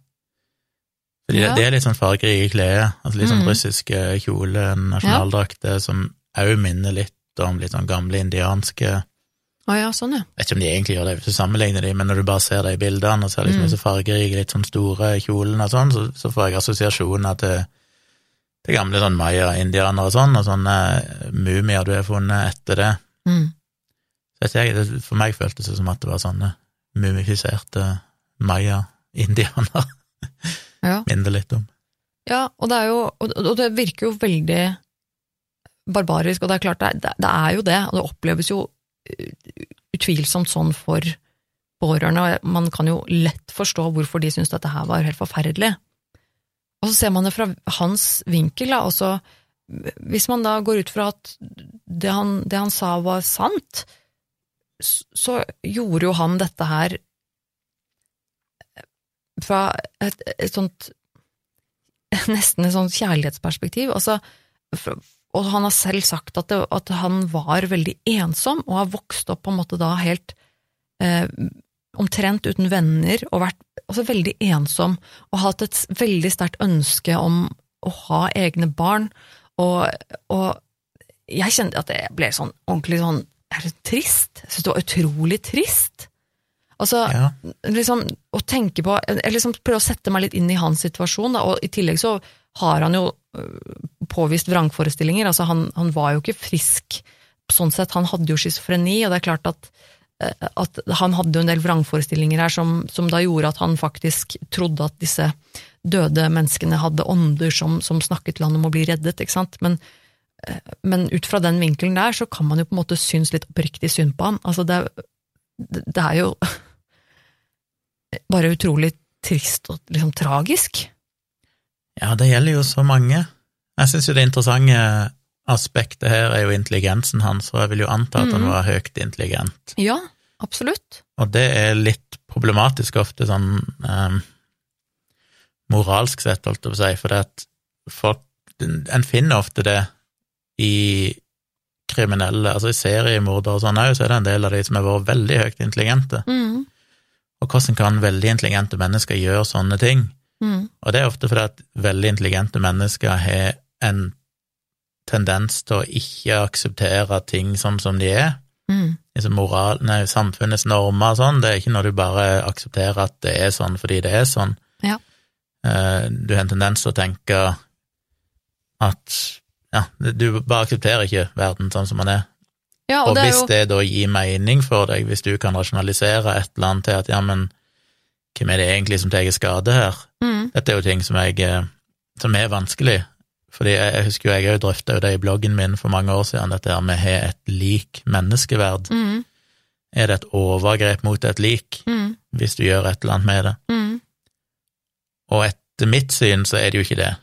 Fordi Ja. det, det er litt sånn fargerike klær, altså litt sånn mm. russiske kjole, nasjonaldrakter, som òg minner litt om litt sånn gamle indianske Å ja, sånn ja. Jeg vet ikke om de egentlig gjør det hvis du sammenligner de, men når du bare ser de bildene og ser liksom Mm. disse fargerike, litt sånn store kjolene og sånn, så, så får jeg assosiasjoner til, til gamle sånn maya-indianere og sånn, og sånne mumier du har funnet etter det. Mm. Vet jeg, det, for meg føltes det som at det var sånne mumifiserte maya-indianere. Ja. (laughs) Minner litt om. Ja, og det, er jo, og det virker jo veldig barbarisk, og det er klart, det det er jo det, og det oppleves jo uh, utvilsomt sånn for pårørende, og man kan jo lett forstå hvorfor de syntes dette her var helt forferdelig. Og så ser man det fra hans vinkel, da, altså hvis man da går ut fra at det han, det han sa var sant, så gjorde jo han dette her fra et, et sånt (laughs) Nesten et sånt kjærlighetsperspektiv. Altså, og han har selv sagt at, det, at han var veldig ensom, og har vokst opp på en måte da helt eh, omtrent uten venner, og vært altså, veldig ensom, og hatt et veldig sterkt ønske om å ha egne barn, og, og jeg kjente at jeg ble sånn ordentlig sånn er det trist? Jeg synes det var utrolig trist. Altså, Ja. liksom, å tenke på Jeg liksom prøver å sette meg litt inn i hans situasjon, da, og i tillegg så har han jo øh, påvist vrangforestillinger. Altså, han, han var jo ikke frisk sånn sett, han hadde jo schizofreni, og det er klart at, øh, at han hadde jo en del vrangforestillinger her som, som da gjorde at han faktisk trodde at disse døde menneskene hadde ånder som, som snakket til han om å bli reddet, ikke sant. Men, men ut fra den vinkelen der, så kan man jo på en måte synes litt oppriktig synd på han. Altså, det, det, er jo (laughs) bare utrolig trist og liksom tragisk. Ja, det gjelder jo så mange. Jeg syns jo det interessante aspektet her er jo intelligensen hans, og jeg vil jo anta at han Mhm. var høyt intelligent. Ja, absolutt. Og det er litt problematisk ofte, sånn eh, moralsk sett, holdt jeg på å si, for at folk En finner ofte det i kriminelle, altså i seriemordere og sånn òg, så er det en del av de som har vært veldig høyt intelligente. Mm, Og hvordan kan veldig intelligente mennesker gjøre sånne ting? mm, Og det er ofte fordi at veldig intelligente mennesker har en tendens til å ikke akseptere ting sånn som de er. mm, Liksom moral, nei, samfunnets normer og sånn, det er ikke når du bare aksepterer at det er sånn fordi det er sånn. Ja. Eh, Du har en tendens til å tenke at ja, du bare aksepterer ikke verden sånn som den er. Ja, Og, og det er hvis jo det da gir mening for deg, hvis du kan rasjonalisere et eller annet til at ja, men hvem er det egentlig som tar skade her? mm, Dette er jo ting som, jeg, eh, som er vanskelig, fordi jeg, jeg husker jo jeg òg drøfta det i bloggen min for mange år siden, dette her med har et lik menneskeverd. mm, Er det et overgrep mot et lik mm, hvis du gjør et eller annet med det? mm, Og etter mitt syn så er det jo ikke det.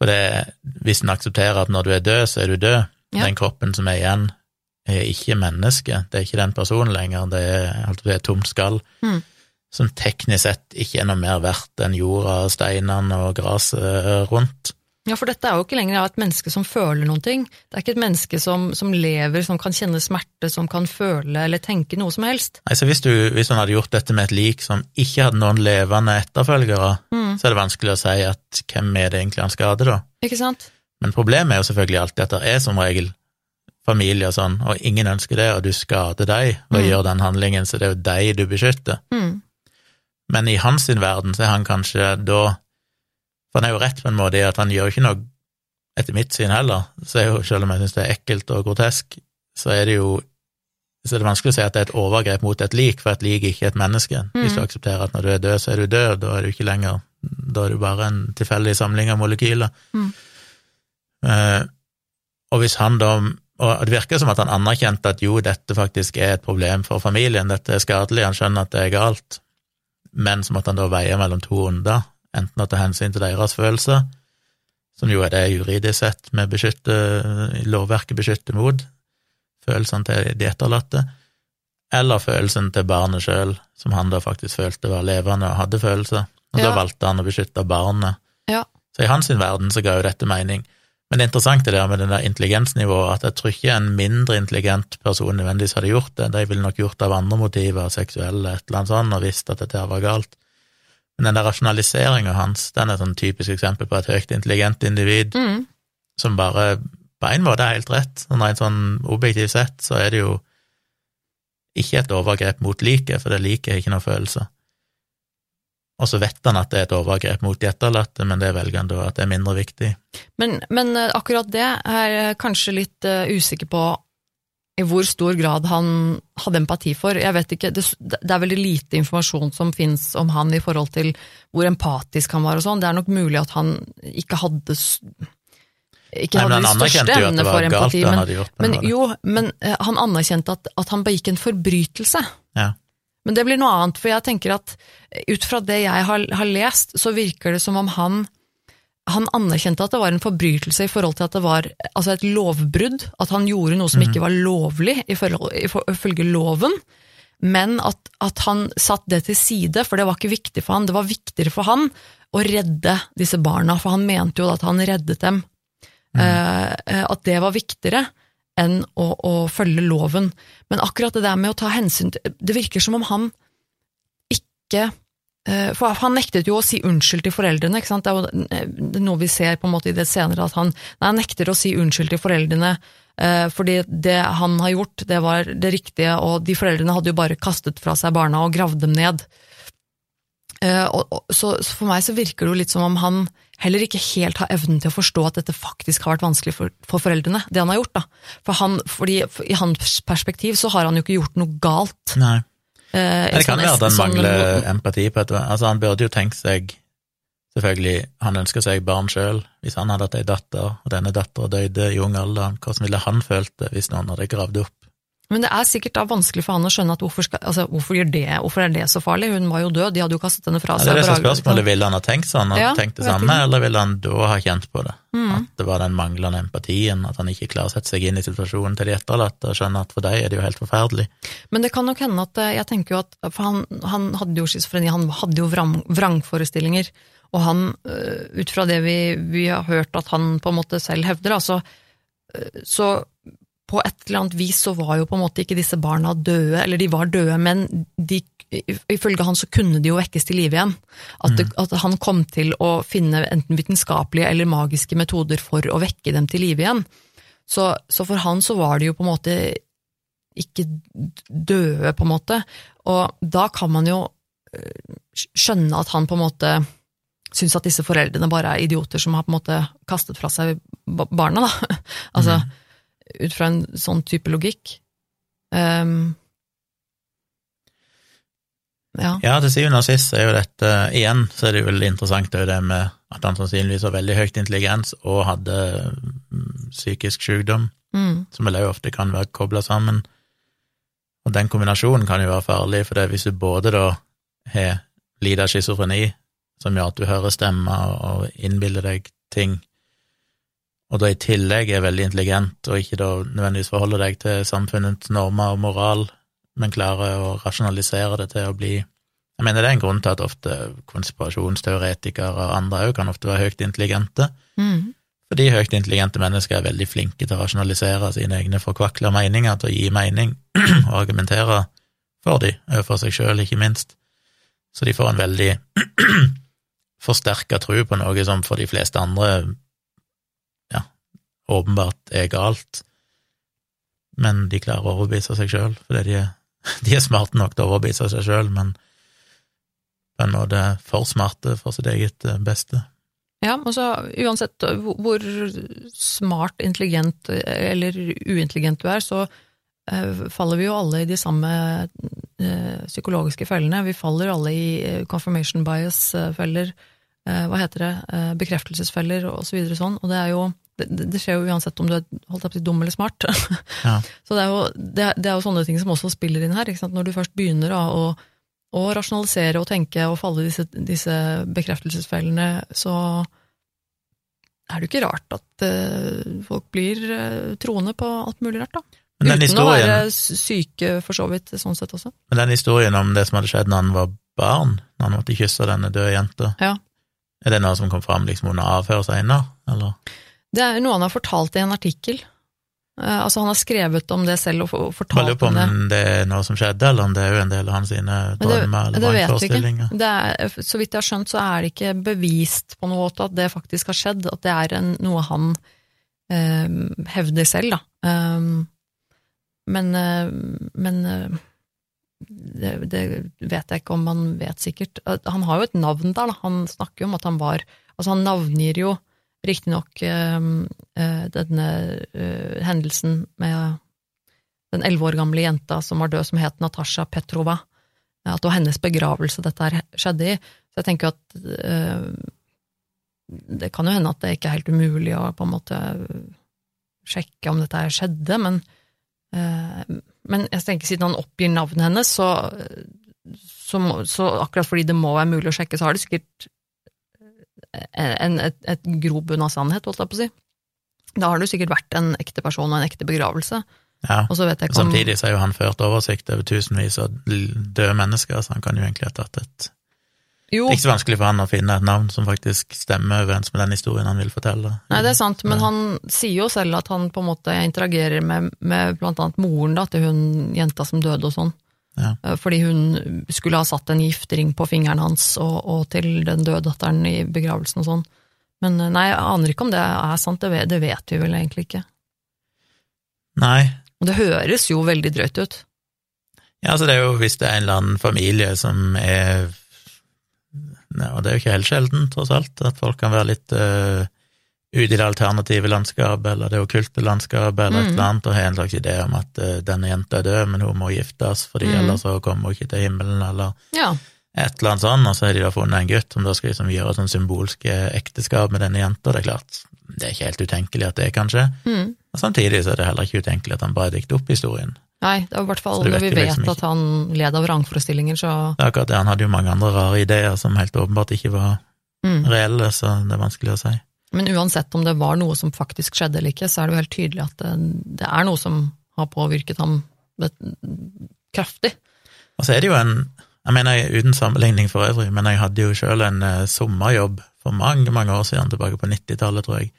For det, hvis en aksepterer at når du er død, så er du død. Ja. Den kroppen som er igjen, er ikke menneske. Det er ikke den personen lenger, det er, det er tomt skall. Mm. Som teknisk sett ikke er noe mer verdt enn jorda, steinene og gresset rundt. Ja, for dette er jo ikke lenger et menneske som føler noen ting. Det er ikke et menneske som, som lever, som kan kjenne smerte, som kan føle eller tenke noe som helst. Altså, hvis, du, hvis han hadde gjort dette med et lik som ikke hadde noen levende etterfølgere, Mm. så er det vanskelig å si at hvem er det egentlig han skader, da? Ikke sant? Men problemet er jo selvfølgelig alltid at det er som regel familie og sånn, og ingen ønsker det, og du skader deg ved å Mm. gjøre den handlingen, så det er jo deg du beskytter. Mm, Men i hans sin verden så er han kanskje da For han er jo rett på en måte i at han gjør ikke noe etter mitt syn heller, så jo, selv om jeg syns det er ekkelt og grotesk, så er det jo så er det vanskelig å si at det er et overgrep mot et lik, for et lik er ikke et menneske. Hvis du aksepterer at når du er død, så er du død, da er du ikke lenger Da er du bare en tilfeldig samling av molekyler. Mm. Eh, og hvis han da Og det virker som at han anerkjente at jo, dette faktisk er et problem for familien, dette er skadelig, han skjønner at det er galt, men som at han da veier mellom to onder, enten å ta hensyn til deres følelser, som jo er det juridisk sett med beskytter, lovverket beskytter mot, følelsene til de etterlatte, eller følelsen til barnet sjøl, som han da faktisk følte var levende og hadde følelser, og da valgte han å beskytte barnet. Ja. Så i hans verden så ga jo dette mening. Men det interessante der med den der intelligensnivået, at jeg tror ikke en mindre intelligent person nødvendigvis hadde gjort det, de ville nok gjort det av andre motiver, seksuelle, et eller annet sånt, og visst at dette var galt. Men den der rasjonaliseringa hans, den er et sånn typisk eksempel på et høyt intelligent individ mm, som bare på en måte er helt rett. Sånn rent sånn objektivt sett så er det jo ikke et overgrep mot liket, for det liket har ikke noe følelse. Og så vet han at det er et overgrep mot de etterlatte, men det velger han da at det er mindre viktig. Men, men eh, akkurat det er jeg kanskje litt eh, usikker på i hvor stor grad han hadde empati for. Jeg vet ikke, Det, det er veldig lite informasjon som finnes om han i forhold til hvor empatisk han var og sånn. Det er nok mulig at han ikke hadde ikke Nei, hadde de største evnene for empati, men, gjort. men men jo, men eh, han anerkjente at, at han begikk en forbrytelse. Ja. Men det blir noe annet, for jeg tenker at ut fra det jeg har, har lest, så virker det som om han han anerkjente at det var en forbrytelse i forhold til at det var altså et lovbrudd, at han gjorde noe som ikke var lovlig ifølge loven, men at, at han satt det til side, for det var ikke viktig for han. Det var viktigere for han å redde disse barna, for han mente jo at han reddet dem. Mm. eh, at det var viktigere enn å, å følge loven. Men akkurat det der med å ta hensyn til Det virker som om han ikke For han nektet jo å si unnskyld til foreldrene. ikke sant? Det er jo eh, noe vi ser på en måte i det senere, at han, nei, han nekter å si unnskyld til foreldrene. eh, Fordi det han har gjort, det var det riktige, og de foreldrene hadde jo bare kastet fra seg barna og gravd dem ned. Eh, så, for meg så virker det jo litt som om han heller ikke helt har evnen til å forstå at dette faktisk har vært vanskelig for, for foreldrene, det han har gjort. da. For han, fordi for I hans perspektiv så har han jo ikke gjort noe galt. Nei. Eh, Det kan sånn- være at han sånn- mangler empati på et Altså, han burde jo tenkt seg Selvfølgelig, han ønsker seg barn sjøl. Hvis han hadde hatt ei datter, og denne dattera døde i ung alder, hvordan ville han følt det hvis noen hadde gravd opp? Men det er sikkert da vanskelig for han å skjønne at hvorfor, skal, altså, hvorfor, det, hvorfor er det så farlig? Hun var jo død, de hadde jo kastet henne fra Ja, seg. det er det som er spørsmålet. Ville han ha tenkt sånn Ja, tenkt det samme, eller ville han da ha kjent på det? Mm. At det var den manglende empatien, at han ikke klarer å sette seg inn i situasjonen til de etterlatte og skjønne at for dem er det jo helt forferdelig. Men det kan nok hende at eh, jeg tenker jo at For han, han hadde jo schizofreni, han hadde jo vrang, vrangforestillinger. Og han, øh, ut fra det vi, vi har hørt at han på en måte selv hevder, altså øh, så på et eller annet vis så var jo på en måte ikke disse barna døde, eller de var døde, men de, ifølge han så kunne de jo vekkes til live igjen. At, det, at han kom til å finne enten vitenskapelige eller magiske metoder for å vekke dem til live igjen. Så, så for han så var de jo på en måte ikke døde, på en måte. Og da kan man jo øh, skjønne at han på en måte syns at disse foreldrene bare er idioter som har på en måte kastet fra seg barna, da. (laughs) altså, ut fra en sånn type logikk. Um, ja. Ja, til syvende og sist er jo dette Igjen så er det jo veldig interessant det det med at han sannsynligvis har veldig høyt intelligens og hadde mm, psykisk sykdom, Mm, som vel òg ofte kan være kobla sammen. Og den kombinasjonen kan jo være farlig, for det hvis du både da har lider av schizofreni, som gjør at du hører stemmer og innbiller deg ting, og da i tillegg er veldig intelligent og ikke da nødvendigvis forholder deg til samfunnets normer og moral, men klarer å rasjonalisere det til å bli Jeg mener det er en grunn til at ofte konspirasjonsteoretikere og andre òg kan ofte være høyt intelligente, mm, fordi høyt intelligente mennesker er veldig flinke til å rasjonalisere sine egne forkvakla meninger, til å gi mening (clears throat) og argumentere for de, overfor seg sjøl, ikke minst. Så de får en veldig (clears throat) forsterka tro på noe som for de fleste andre åpenbart er galt, men de klarer å overbevise seg sjøl, fordi de er, (laughs) de er smarte nok til å overbevise seg sjøl, men på en måte for smarte for sitt eget eh, beste. Ja, altså uansett hvor smart, intelligent eller uintelligent du er, så eh, faller vi jo alle i de samme eh, psykologiske fellene. Vi faller alle i eh, confirmation bias-feller, eh, hva heter det, eh, bekreftelsesfeller og så videre sånn, og det er jo det, det skjer jo uansett om du er holdt opp til dum eller smart. (laughs) Ja. Så det er, jo, det, det er jo sånne ting som også spiller inn her. Ikke sant? Når du først begynner da, å, å rasjonalisere og tenke og falle i disse, disse bekreftelsesfellene, så er det jo ikke rart at uh, folk blir uh, troende på alt mulig rart, da. Men den Uten å være syke, for så vidt, sånn sett også. men den historien om det som hadde skjedd når han var barn, når han måtte kysse denne døde jenta, Ja. er det noe som kom fram liksom under avhør seinere, eller? Det er noe han har fortalt i en artikkel. Eh, altså Han har skrevet om det selv og fortalt om det. på om det. er noe som skjedde, eller om det er jo en del av hans sine drømmer eller vrangforestillinger. Er, så vidt jeg har skjønt, så er det ikke bevist på noe måte at det faktisk har skjedd, at det er en, noe han eh, hevder selv, da. Um, men eh, men eh, det, det vet jeg ikke om han vet sikkert. Han har jo et navn der, da. Han snakker jo om at han var Altså, han navngir jo riktignok eh, eh, denne eh, hendelsen med den elleve år gamle jenta som var død, som het Natasha Petrova. At det var hennes begravelse dette her skjedde i. Så jeg tenker at det kan jo hende at det ikke er helt umulig å på en måte sjekke om dette her skjedde, men, men jeg tenker siden han oppgir navnet hennes, så, så, så, akkurat fordi det må være mulig å sjekke, så har det sikkert en, et, et grobunn av sannhet, holdt jeg på å si. Da har det jo sikkert vært en ekte person og en ekte begravelse. Ja, Og om Samtidig så har jo han ført oversikt over tusenvis av døde mennesker, så han kan jo egentlig ha tatt et Jo, Det er ikke så vanskelig for han å finne et navn som faktisk stemmer overens med den historien han vil fortelle. Nei, det er sant, men han sier jo selv at han på en måte interagerer med, med blant annet moren da, til hun jenta som døde og sånn. Ja. Eh, Fordi hun skulle ha satt en giftering på fingeren hans og, og til den døde datteren i begravelsen og sånn. Men eh, nei, jeg aner ikke om det er sant, det vet, det vet vi vel egentlig ikke. Nei, Og det høres jo veldig drøyt ut. ja, altså det er jo hvis det er en eller annen familie som er Og det er jo ikke helt sjelden, tross alt, at folk kan være litt uh, ute i det alternative landskapet, eller det okkulte landskapet, eller et Mm. eller annet, og har en slags idé om at uh, denne jenta er død, men hun må giftes, fordi Mm. ellers så kommer hun ikke til himmelen, eller Ja, et eller annet sånt. og så har de da funnet en gutt som da skal liksom gjøre sånn symbolske ekteskap med denne jenta, det er klart, det er ikke helt utenkelig at det er, kanskje. mm. og samtidig så er det heller ikke utenkelig at han bare dikter opp historien. Nei, det er i hvert fall når vi vet liksom at han led av rangforestillinger, så Det er akkurat det, han hadde jo mange andre rare ideer som helt åpenbart ikke var mm. reelle, så det er vanskelig å si. Men uansett om det var noe som faktisk skjedde eller ikke, så er det jo helt tydelig at det, det er noe som har påvirket ham det, kraftig. Og så er det jo en, jeg mener uten sammenligning for øvrig, men jeg hadde jo selv en uh, sommerjobb for mange, mange år siden, tilbake på 90-tallet, tror jeg,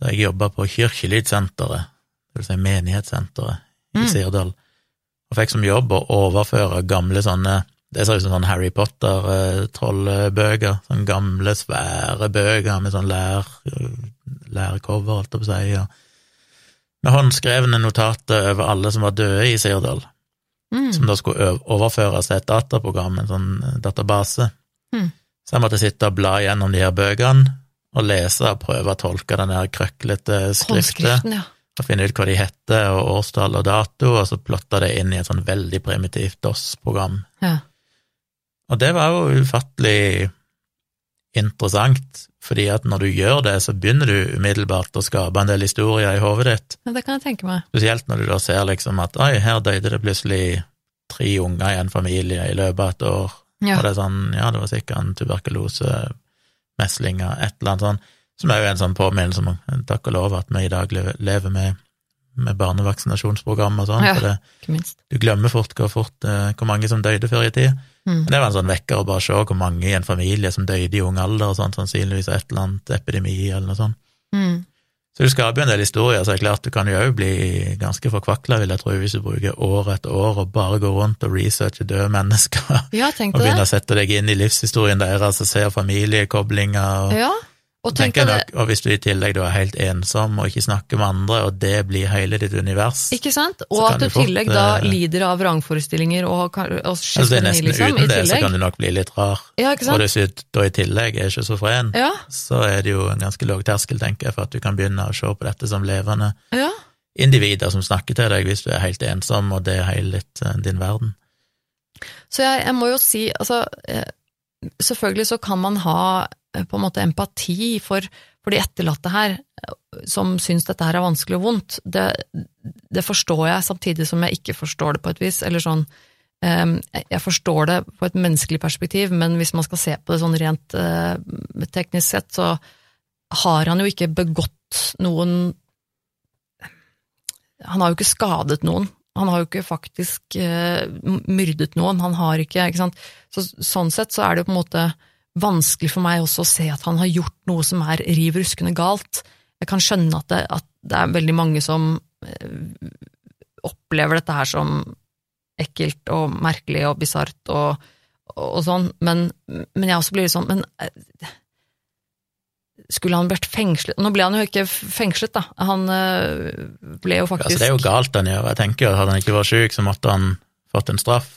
da jeg jobba på Kirkelydsenteret, vil si menighetssenteret i Mm. Sirdal, og fikk som jobb å overføre gamle sånne det ser ut som sånn Harry Potter-trollbøker, sånne gamle, svære bøker med sånn lær, lærcover, holdt jeg på å si, og med håndskrevne notater over alle som var døde i Sirdal Mm. som da skulle overføres til et dataprogram, en sånn eh, database. Mm. Så jeg måtte sitte og bla gjennom de her bøkene, og lese og prøve å tolke den her krøklete skriften. Ja. og finne ut hva de heter, og årstall og dato, og så plotte det inn i et sånn veldig primitivt DOS-program. ja. Og det var jo ufattelig interessant, fordi at når du gjør det, så begynner du umiddelbart å skape en del historier i hodet ditt. ja. Det kan jeg tenke meg. Spesielt når du da ser liksom at oi, her døde det plutselig tre unger i en familie i løpet av et år. Ja. Og det er sånn, ja, det var sikkert en tuberkulose, meslinger, et eller annet sånn, som er jo en sånn påminnelse om, takk og lov, at vi i dag lever med, med barnevaksinasjonsprogram og sånn, Ja. for det, du glemmer fort hvor fort, eh, hvor mange som døde før i tid. Mm. Det var en sånn vekker å bare se hvor mange i en familie som døde i ung alder og sånn, sannsynligvis et eller annet epidemi eller noe sånt. Mm. Så du skaper jo en del historier, så det er klart du kan jo òg bli ganske forkvakla, vil jeg tro, hvis du bruker år etter år og bare går rundt og researcher døde mennesker, Ja, (laughs) og begynner det. å sette deg inn i livshistorien deres og ser familiekoblinger og Ja, og nok, Og hvis du i tillegg er helt ensom og ikke snakker med andre, og det blir hele ditt univers Ikke sant? Og at du i tillegg fort, da eh, lider av vrangforestillinger og, og altså det er nesten liksom, i uten det, så kan du nok bli litt rar. Ja, ikke Og sant? hvis du da i tillegg er schizofren, Ja, så er det jo en ganske lav terskel, tenker jeg, for at du kan begynne å se på dette som levende ja. individer som snakker til deg hvis du er helt ensom, og det er hele eh, din verden. Så jeg, jeg må jo si, altså eh, Selvfølgelig så kan man ha på en måte empati for, for de etterlatte her, eh, som syns dette her er vanskelig og vondt. Det, det forstår jeg, samtidig som jeg ikke forstår det på et vis. Eller sånn eh, Jeg forstår det på et menneskelig perspektiv, men hvis man skal se på det sånn rent eh, teknisk sett, så har han jo ikke begått noen Han har jo ikke skadet noen. Han har jo ikke faktisk eh, myrdet noen, han har ikke, ikke sant. Så, sånn sett så er det jo på en måte vanskelig for meg også å se at han har gjort noe som er riv ruskende galt. Jeg kan skjønne at det, at det er veldig mange som eh, opplever dette her som ekkelt og merkelig og bisart og, og, sånn, men, men jeg også blir litt sånn, men eh, skulle han vært fengslet? Nå ble han jo ikke fengslet, da. Han eh, ble jo faktisk Altså, det er jo galt han gjør. Jeg tenker at Hadde han ikke vært syk, så måtte han fått en straff.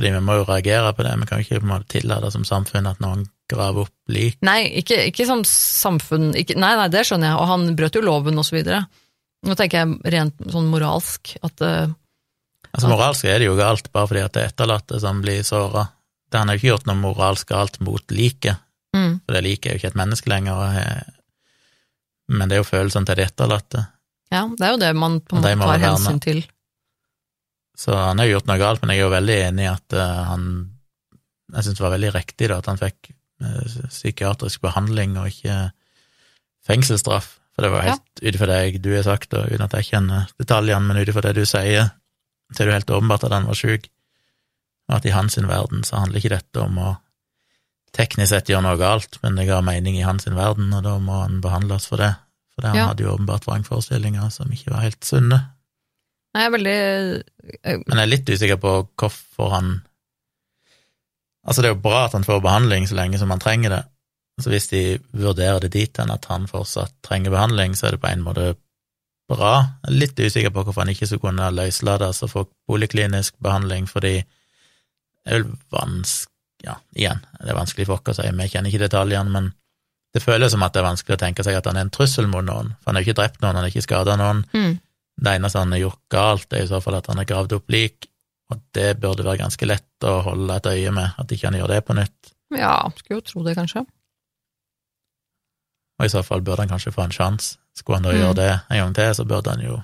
Fordi vi må jo reagere på det. Vi kan jo ikke på en måte tillate som samfunn at noen graver opp lik. Nei, ikke, ikke som samfunn ikke, Nei, nei, det skjønner jeg, og han brøt jo loven og så videre. Nå tenker jeg rent sånn moralsk, at uh, Altså Moralsk er det jo galt bare fordi at det er etterlatte som blir såra. Han har jo ikke gjort noe moralsk galt mot liket, mm, for det liket er jo ikke et menneske lenger, og men det er jo følelsene til de etterlatte. Ja, det er jo det man på en måte tar hensyn til. Så han har gjort noe galt, men jeg er jo veldig enig i at eh, han Jeg syns det var veldig riktig da, at han fikk eh, psykiatrisk behandling og ikke fengselsstraff. For det var Ja. helt ut ifra det jeg- du har sagt, og uten at jeg kjenner detaljene, men ut ifra det du sier, så er det jo helt åpenbart at han var sjuk, og at i hans verden så handler ikke dette om å teknisk sett gjøre noe galt, men det ga mening i hans verden, og da må han behandles for det. For det, han Ja. hadde jo åpenbart vrangforestillinger som ikke var helt sunne. Jeg er veldig eh, Men jeg er litt usikker på hvorfor han Altså, det er jo bra at han får behandling så lenge som han trenger det. Så hvis de vurderer det dit hen at han fortsatt trenger behandling, så er det på en måte bra. Jeg er litt usikker på hvorfor han ikke skulle kunne løslates og få poliklinisk behandling, fordi det er vel vanskelig Ja, igjen, det er vanskelig for oss å si, vi kjenner ikke detaljene, men det føles som at det er vanskelig å tenke seg at han er en trussel mot noen, for han har ikke drept noen, han har ikke skada noen. mm, Det eneste han har gjort galt, er i så fall at han har gravd opp lik, og det burde være ganske lett å holde et øye med, at ikke han gjør det på nytt. Ja, skulle jo tro det, kanskje. Og i så fall burde han kanskje få en sjanse. Skulle han da Mm. gjøre det en gang til, så burde han jo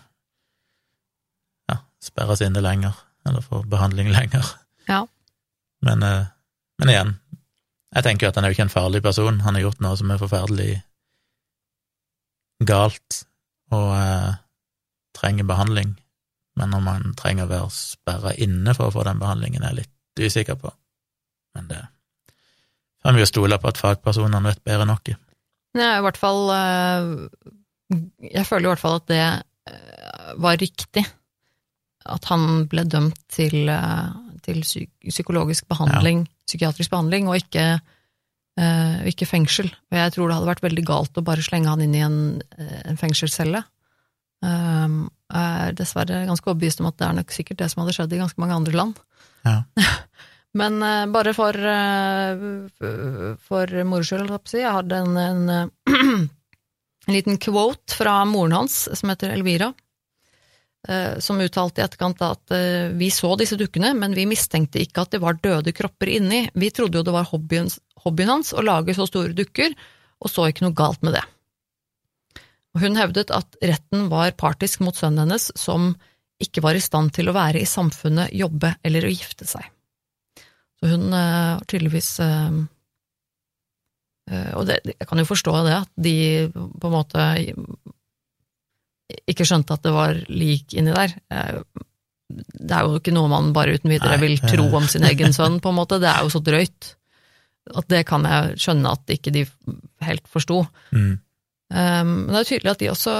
ja, sperres inne lenger, eller få behandling lenger. Ja. Men, eh, men igjen, jeg tenker jo at han er jo ikke en farlig person. Han har gjort noe som er forferdelig galt, og eh, trenger behandling. Men om han trenger å være sperra inne for å få den behandlingen, er jeg litt usikker på. Men det kan vi jo stole på at fagpersonene vet bedre enn oss. I hvert fall eh, Jeg føler i hvert fall at det eh, var riktig. At han ble dømt til, eh, til psykologisk behandling, psykiatrisk behandling, og ikke, ikke fengsel. Og jeg tror det hadde vært veldig galt å bare slenge han inn i en, en fengselscelle. Um, jeg er dessverre ganske overbevist om at det er nok sikkert det som hadde skjedd i ganske mange andre land. Ja. (laughs) Men uh, bare for, uh, for moro skyld, jeg si. Jeg hadde en, en, eh, (clears throat) en liten quote fra moren hans, som heter Elvira, som uttalte i etterkant at vi så disse dukkene, men vi mistenkte ikke at det var døde kropper inni. Vi trodde jo det var hobbyen, hobbyen hans å lage så store dukker, og så ikke noe galt med det. Og hun hevdet at retten var partisk mot sønnen hennes, som ikke var i stand til å være i samfunnet, jobbe eller å gifte seg. Så hun eh, har tydeligvis eh, eh, Og det, jeg kan jo forstå det, at de på en måte ikke skjønte at det var lik inni der. Det er jo ikke noe man bare uten videre vil tro om sin egen sønn, på en måte. Det er jo så drøyt. At det kan jeg skjønne at ikke de helt forsto. Mm. Um, men det er tydelig at de også,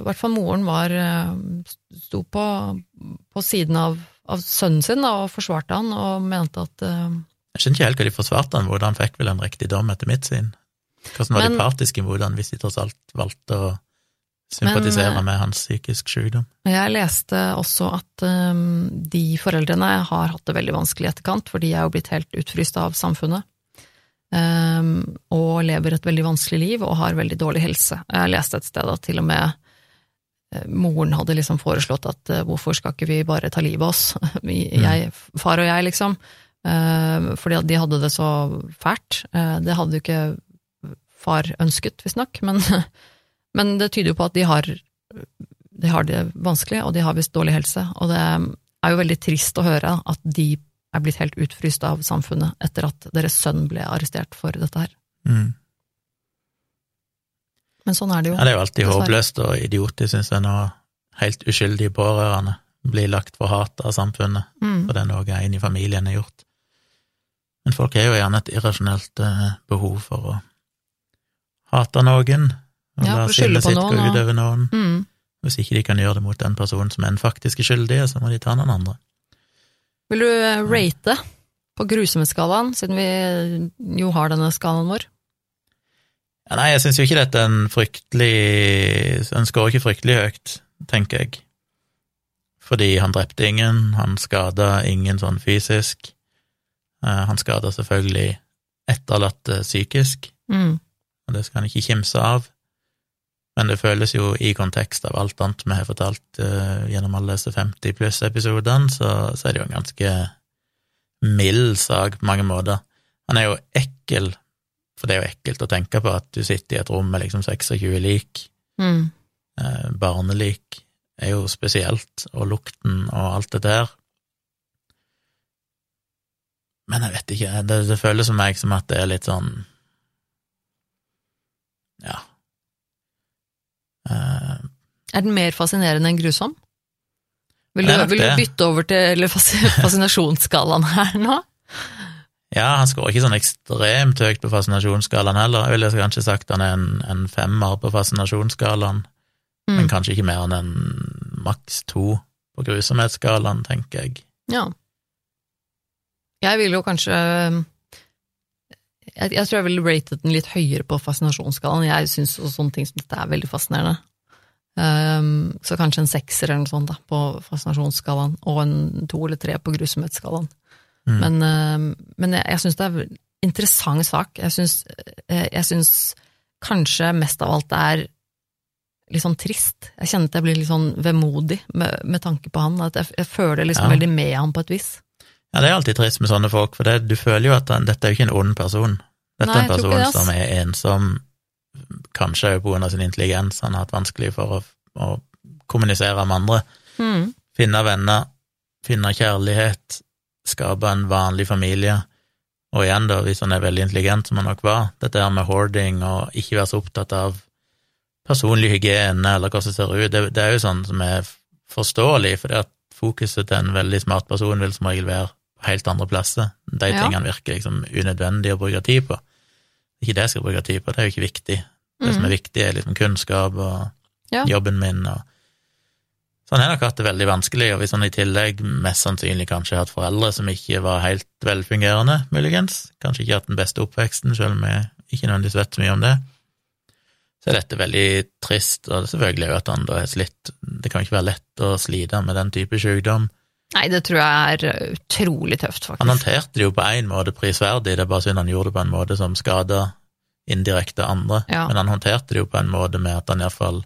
i hvert fall moren, var, eh, sto på, på siden av, av sønnen sin da, og forsvarte han, og mente at eh, Jeg skjønner ikke helt hva de forsvarte han hvordan fikk vel en riktig dom etter mitt syn. Hvordan var Men- de partiske mot han hvis de tross alt valgte å sympatisere Men, med hans psykisk sykdom? Jeg leste også at um, de foreldrene har hatt det veldig vanskelig i etterkant, for de er jo blitt helt utfryst av samfunnet. Um, og lever et veldig vanskelig liv og har veldig dårlig helse. Jeg leste et sted at til og med eh, moren hadde liksom foreslått at uh, hvorfor skal ikke vi bare ta livet av oss, (laughs) Vi- jeg, far og jeg, liksom. Uh, fordi de hadde det så fælt. Uh, det hadde jo ikke far ønsket, visstnok, men, (laughs) men det tyder jo på at de har de har det vanskelig, og de har visst dårlig helse. Og det er jo veldig trist å høre at de er blitt helt utfryst av samfunnet etter at deres sønn ble arrestert for dette her. Mm. Men sånn er det jo. Ja, det er jo alltid Dessverre. håpløst og idiotisk, syns jeg, når helt uskyldige pårørende blir lagt for hat av samfunnet, Mm. for det er noe en i familien har gjort. Men folk har jo gjerne et irrasjonelt eh, behov for å hate noen, og Ja, la sinnet sitt gå utover ut noen. Mm. Hvis ikke de kan gjøre det mot den personen som er den faktiske skyldige, så må de ta noen andre. Vil du eh, rate på grusomhetsskalaen, siden vi jo har denne skalaen vår? Ja, nei, jeg syns jo ikke dette er en fryktelig Den skårer ikke fryktelig høyt, tenker jeg. Fordi han drepte ingen, han skada ingen sånn fysisk. Eh, Han skada selvfølgelig etterlatte psykisk, Mm. og det skal han ikke kimse av. Men det føles jo i kontekst av alt annet vi har fortalt uh, gjennom alle disse 50 pluss-episodene, så, så, er det jo en ganske mild sak på mange måter. Han er jo ekkel, for det er jo ekkelt å tenke på at du sitter i et rom med liksom 26 lik. Mm. Uh, barnelik er jo spesielt, og lukten og alt det der. Men jeg vet ikke, det, det føles for meg som at det er litt sånn Ja, er den mer fascinerende enn grusom? Vil du, vil du bytte over til (laughs) fascinasjonsskalaen her nå? Ja, han skårer ikke sånn ekstremt høyt på fascinasjonsskalaen heller. Jeg ville kanskje sagt han er en, en femmer på fascinasjonsskalaen, mm. men kanskje ikke mer enn en maks to på grusomhetsskalaen, tenker jeg. Ja. Jeg vil jo kanskje jeg, jeg, tror jeg ville ratet den litt høyere på fascinasjonsskalaen. Jeg syns sånne ting som dette er veldig fascinerende. Um, så kanskje en sekser eller noe sånt da, på fascinasjonsskalaen, og en to eller tre på grusomhetsskalaen. Mm. Men, uh, men, jeg, jeg syns det er en interessant sak. Jeg syns, eh, jeg syns kanskje mest av alt det er litt sånn trist. Jeg kjenner at jeg blir litt sånn vemodig med, med tanke på han. At jeg, jeg føler liksom ja. veldig med han på et vis. Ja, det er alltid trist med sånne folk, for det, du føler jo at han, dette er jo ikke en ond person. Dette er en person som er ensom, kanskje på pga. sin intelligens, han har hatt vanskelig for å, å kommunisere med andre, mm. finne venner, finne kjærlighet, skape en vanlig familie. Og igjen, da, hvis han er veldig intelligent, som han nok var, dette her med hoarding og ikke være så opptatt av personlig hygiene eller hva som ser ut, det, det er jo sånn som er forståelig, for det at fokuset til en veldig smart person vil som regel være helt andre plasser. De ja. tingene virker liksom unødvendige å bruke tid på. Ikke det jeg skal bruke tid på, det er jo ikke viktig. Det mm. som er viktig, er liksom kunnskap og ja. jobben min og Så han har nok hatt det veldig vanskelig, og hvis han i tillegg mest sannsynlig kanskje har hatt foreldre som ikke var helt velfungerende, muligens, kanskje ikke hatt den beste oppveksten, selv om jeg ikke nødvendigvis vet så mye om det, så er dette veldig trist, og selvfølgelig er jo at han da har slitt Det kan ikke være lett å slite med den type sykdom. Nei, det tror jeg er utrolig tøft, faktisk. Han håndterte det jo på én måte prisverdig, det er bare synd han gjorde det på en måte som skada indirekte andre, ja. men han håndterte det jo på en måte med at han iallfall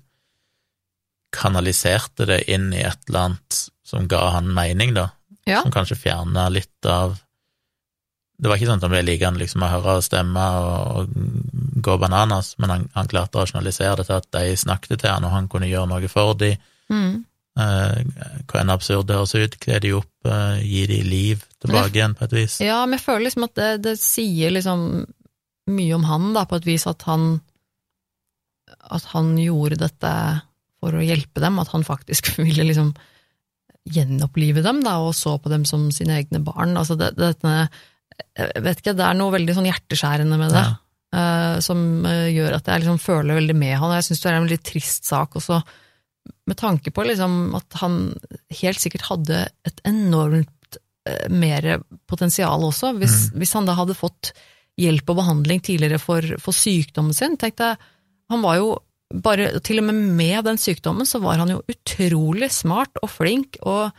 kanaliserte det inn i et eller annet som ga han mening, da, ja. som kanskje fjerna litt av Det var ikke sånn at han ble liggende liksom å høre stemme og, og gå bananas, men han, han, klarte å rasjonalisere det til at de snakket til han, og han kunne gjøre noe for dem. Mm. Uh, hva enn absurd det høres ut, kler de opp, gir de liv tilbake igjen, på et vis. Ja, men jeg føler liksom at det, det, sier liksom mye om han, da, på et vis, at han at han gjorde dette for å hjelpe dem, at han faktisk (laughs) ville liksom gjenopplive dem, da, og så på dem som sine egne barn. Altså, det, dette Jeg vet ikke, det er noe veldig sånn hjerteskjærende med det, ja. uh, som gjør at jeg liksom føler veldig med han, og jeg syns det er en veldig trist sak også med tanke på liksom at han helt sikkert hadde et enormt eh, mer potensial også, hvis, mm. hvis, han da hadde fått hjelp og behandling tidligere for, for sykdommen sin. tenkte jeg, Han var jo bare, til og med med den sykdommen, så var han jo utrolig smart og flink, og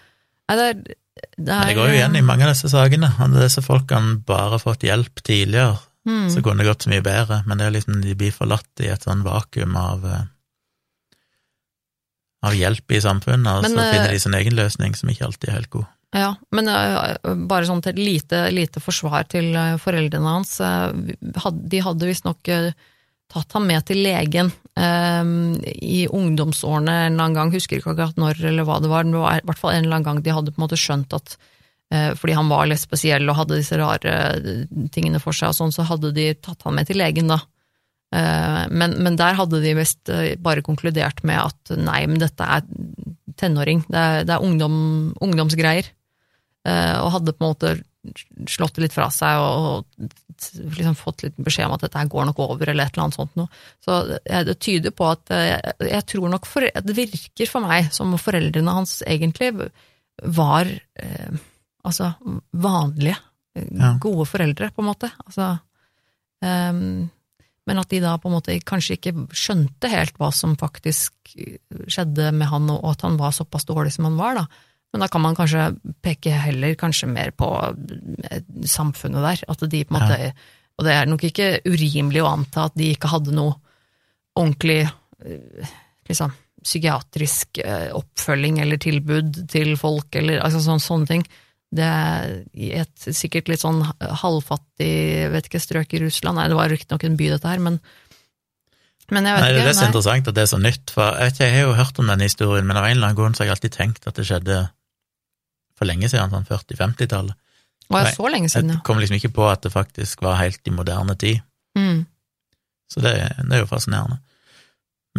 nei, det, det, er, det går jo igjen i mange av disse sakene. Hadde disse folkene bare fått hjelp tidligere, mm. så kunne det gått så mye bedre, men det er liksom de blir forlatt i et sånn vakuum av eh, av hjelp i samfunnet, og så finner de eh, sin egen løsning, som ikke alltid er helt god. Ja, men uh, bare sånn til lite, lite forsvar til uh, foreldrene hans. De hadde visstnok tatt ham med til legen i ungdomsårene en eller annen gang, husker ikke akkurat når eller hva det var, men det var i hvert fall en eller annen gang de hadde på en måte skjønt at fordi han var litt spesiell og hadde disse rare tingene for seg og sånn, så hadde de tatt han med til legen, da. Eh, men, men, der hadde de visst eh, bare konkludert med at nei, men dette er tenåring, det er, det er ungdom, ungdomsgreier. Eh, og hadde på en måte slått det litt fra seg og, liksom fått litt beskjed om at dette går nok over, eller et eller annet sånt noe. Så det tyder på at jeg, jeg tror nok for, Det virker for meg som foreldrene hans egentlig var eh, altså vanlige, ja. gode foreldre, på en måte. Altså um, men at de da på en måte kanskje ikke skjønte helt hva som faktisk skjedde med han, og at han var såpass dårlig som han var, da. Men da kan man kanskje peke heller kanskje mer på eh, samfunnet der, at de på en måte ja. Og det er nok ikke urimelig å anta at de ikke hadde noe ordentlig eh, liksom, psykiatrisk eh, oppfølging eller tilbud til folk, eller altså sånne, sånne ting. Det i et sikkert litt sånn halvfattig, vet ikke, strøk i Russland, nei, det var riktignok en by dette her, men men jeg vet Nei, det er ikke. det som er interessant at det er så nytt, for jeg, vet ikke, jeg har jo hørt om denne historien, men av en eller annen grunn så har jeg alltid tenkt at det skjedde for lenge siden, sånn 40-50-tallet. Var det så lenge siden, Jeg ja. kom liksom ikke på at det faktisk var helt i moderne tid, Mm. så det, det er jo fascinerende.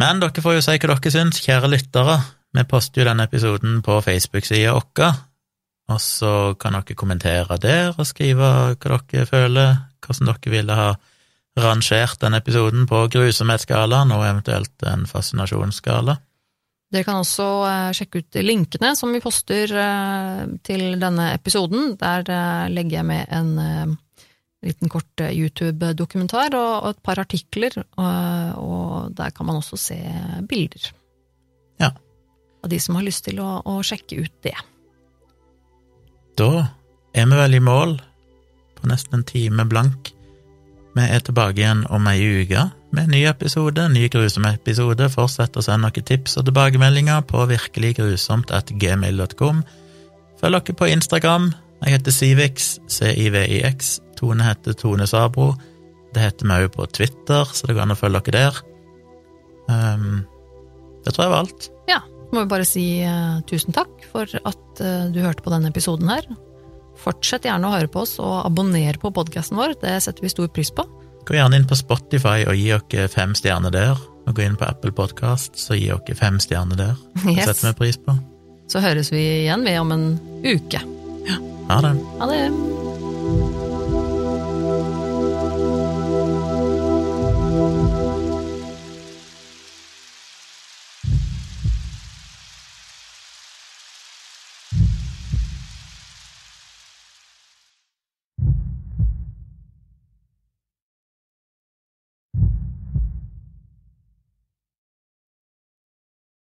Men dere får jo si hva dere syns, kjære lyttere. Vi poster jo denne episoden på Facebook-sida vår, og så kan dere kommentere der og skrive hva dere føler, hvordan dere ville ha rangert denne episoden på grusomhetsskalaen, og eventuelt en fascinasjonsskala. Dere kan også eh, sjekke ut linkene som vi poster eh, til denne episoden. Der eh, legger jeg med en liten kort YouTube-dokumentar og, et par artikler, og, der kan man også se bilder. Ja. Av de som har lyst til å sjekke ut det. Da er vi vel i mål på nesten en time blank. Vi er tilbake igjen om ei uke med en ny episode, en ny grusom episode. Fortsett å sende noen tips og tilbakemeldinger på virkeliggrusomt.gmail.com. Følg dere på Instagram. Jeg heter Civix, C-I-V-I-X. Tone heter Tone Sabro. Det heter vi òg på Twitter, så det går an å følge dere der. Um, det tror jeg var alt. Må vi bare si eh, tusen takk for at eh, du hørte på denne episoden her. Fortsett gjerne å høre på oss, og abonner på podkasten vår, det setter vi stor pris på. Gå gjerne inn på Spotify og gi dere fem stjerner der. Og gå inn på Apple Podcast, så gi dere fem stjerner der. Det Yes. setter vi pris på. Så høres vi igjen vi, om en uke. Ja. Ha det. Ha det!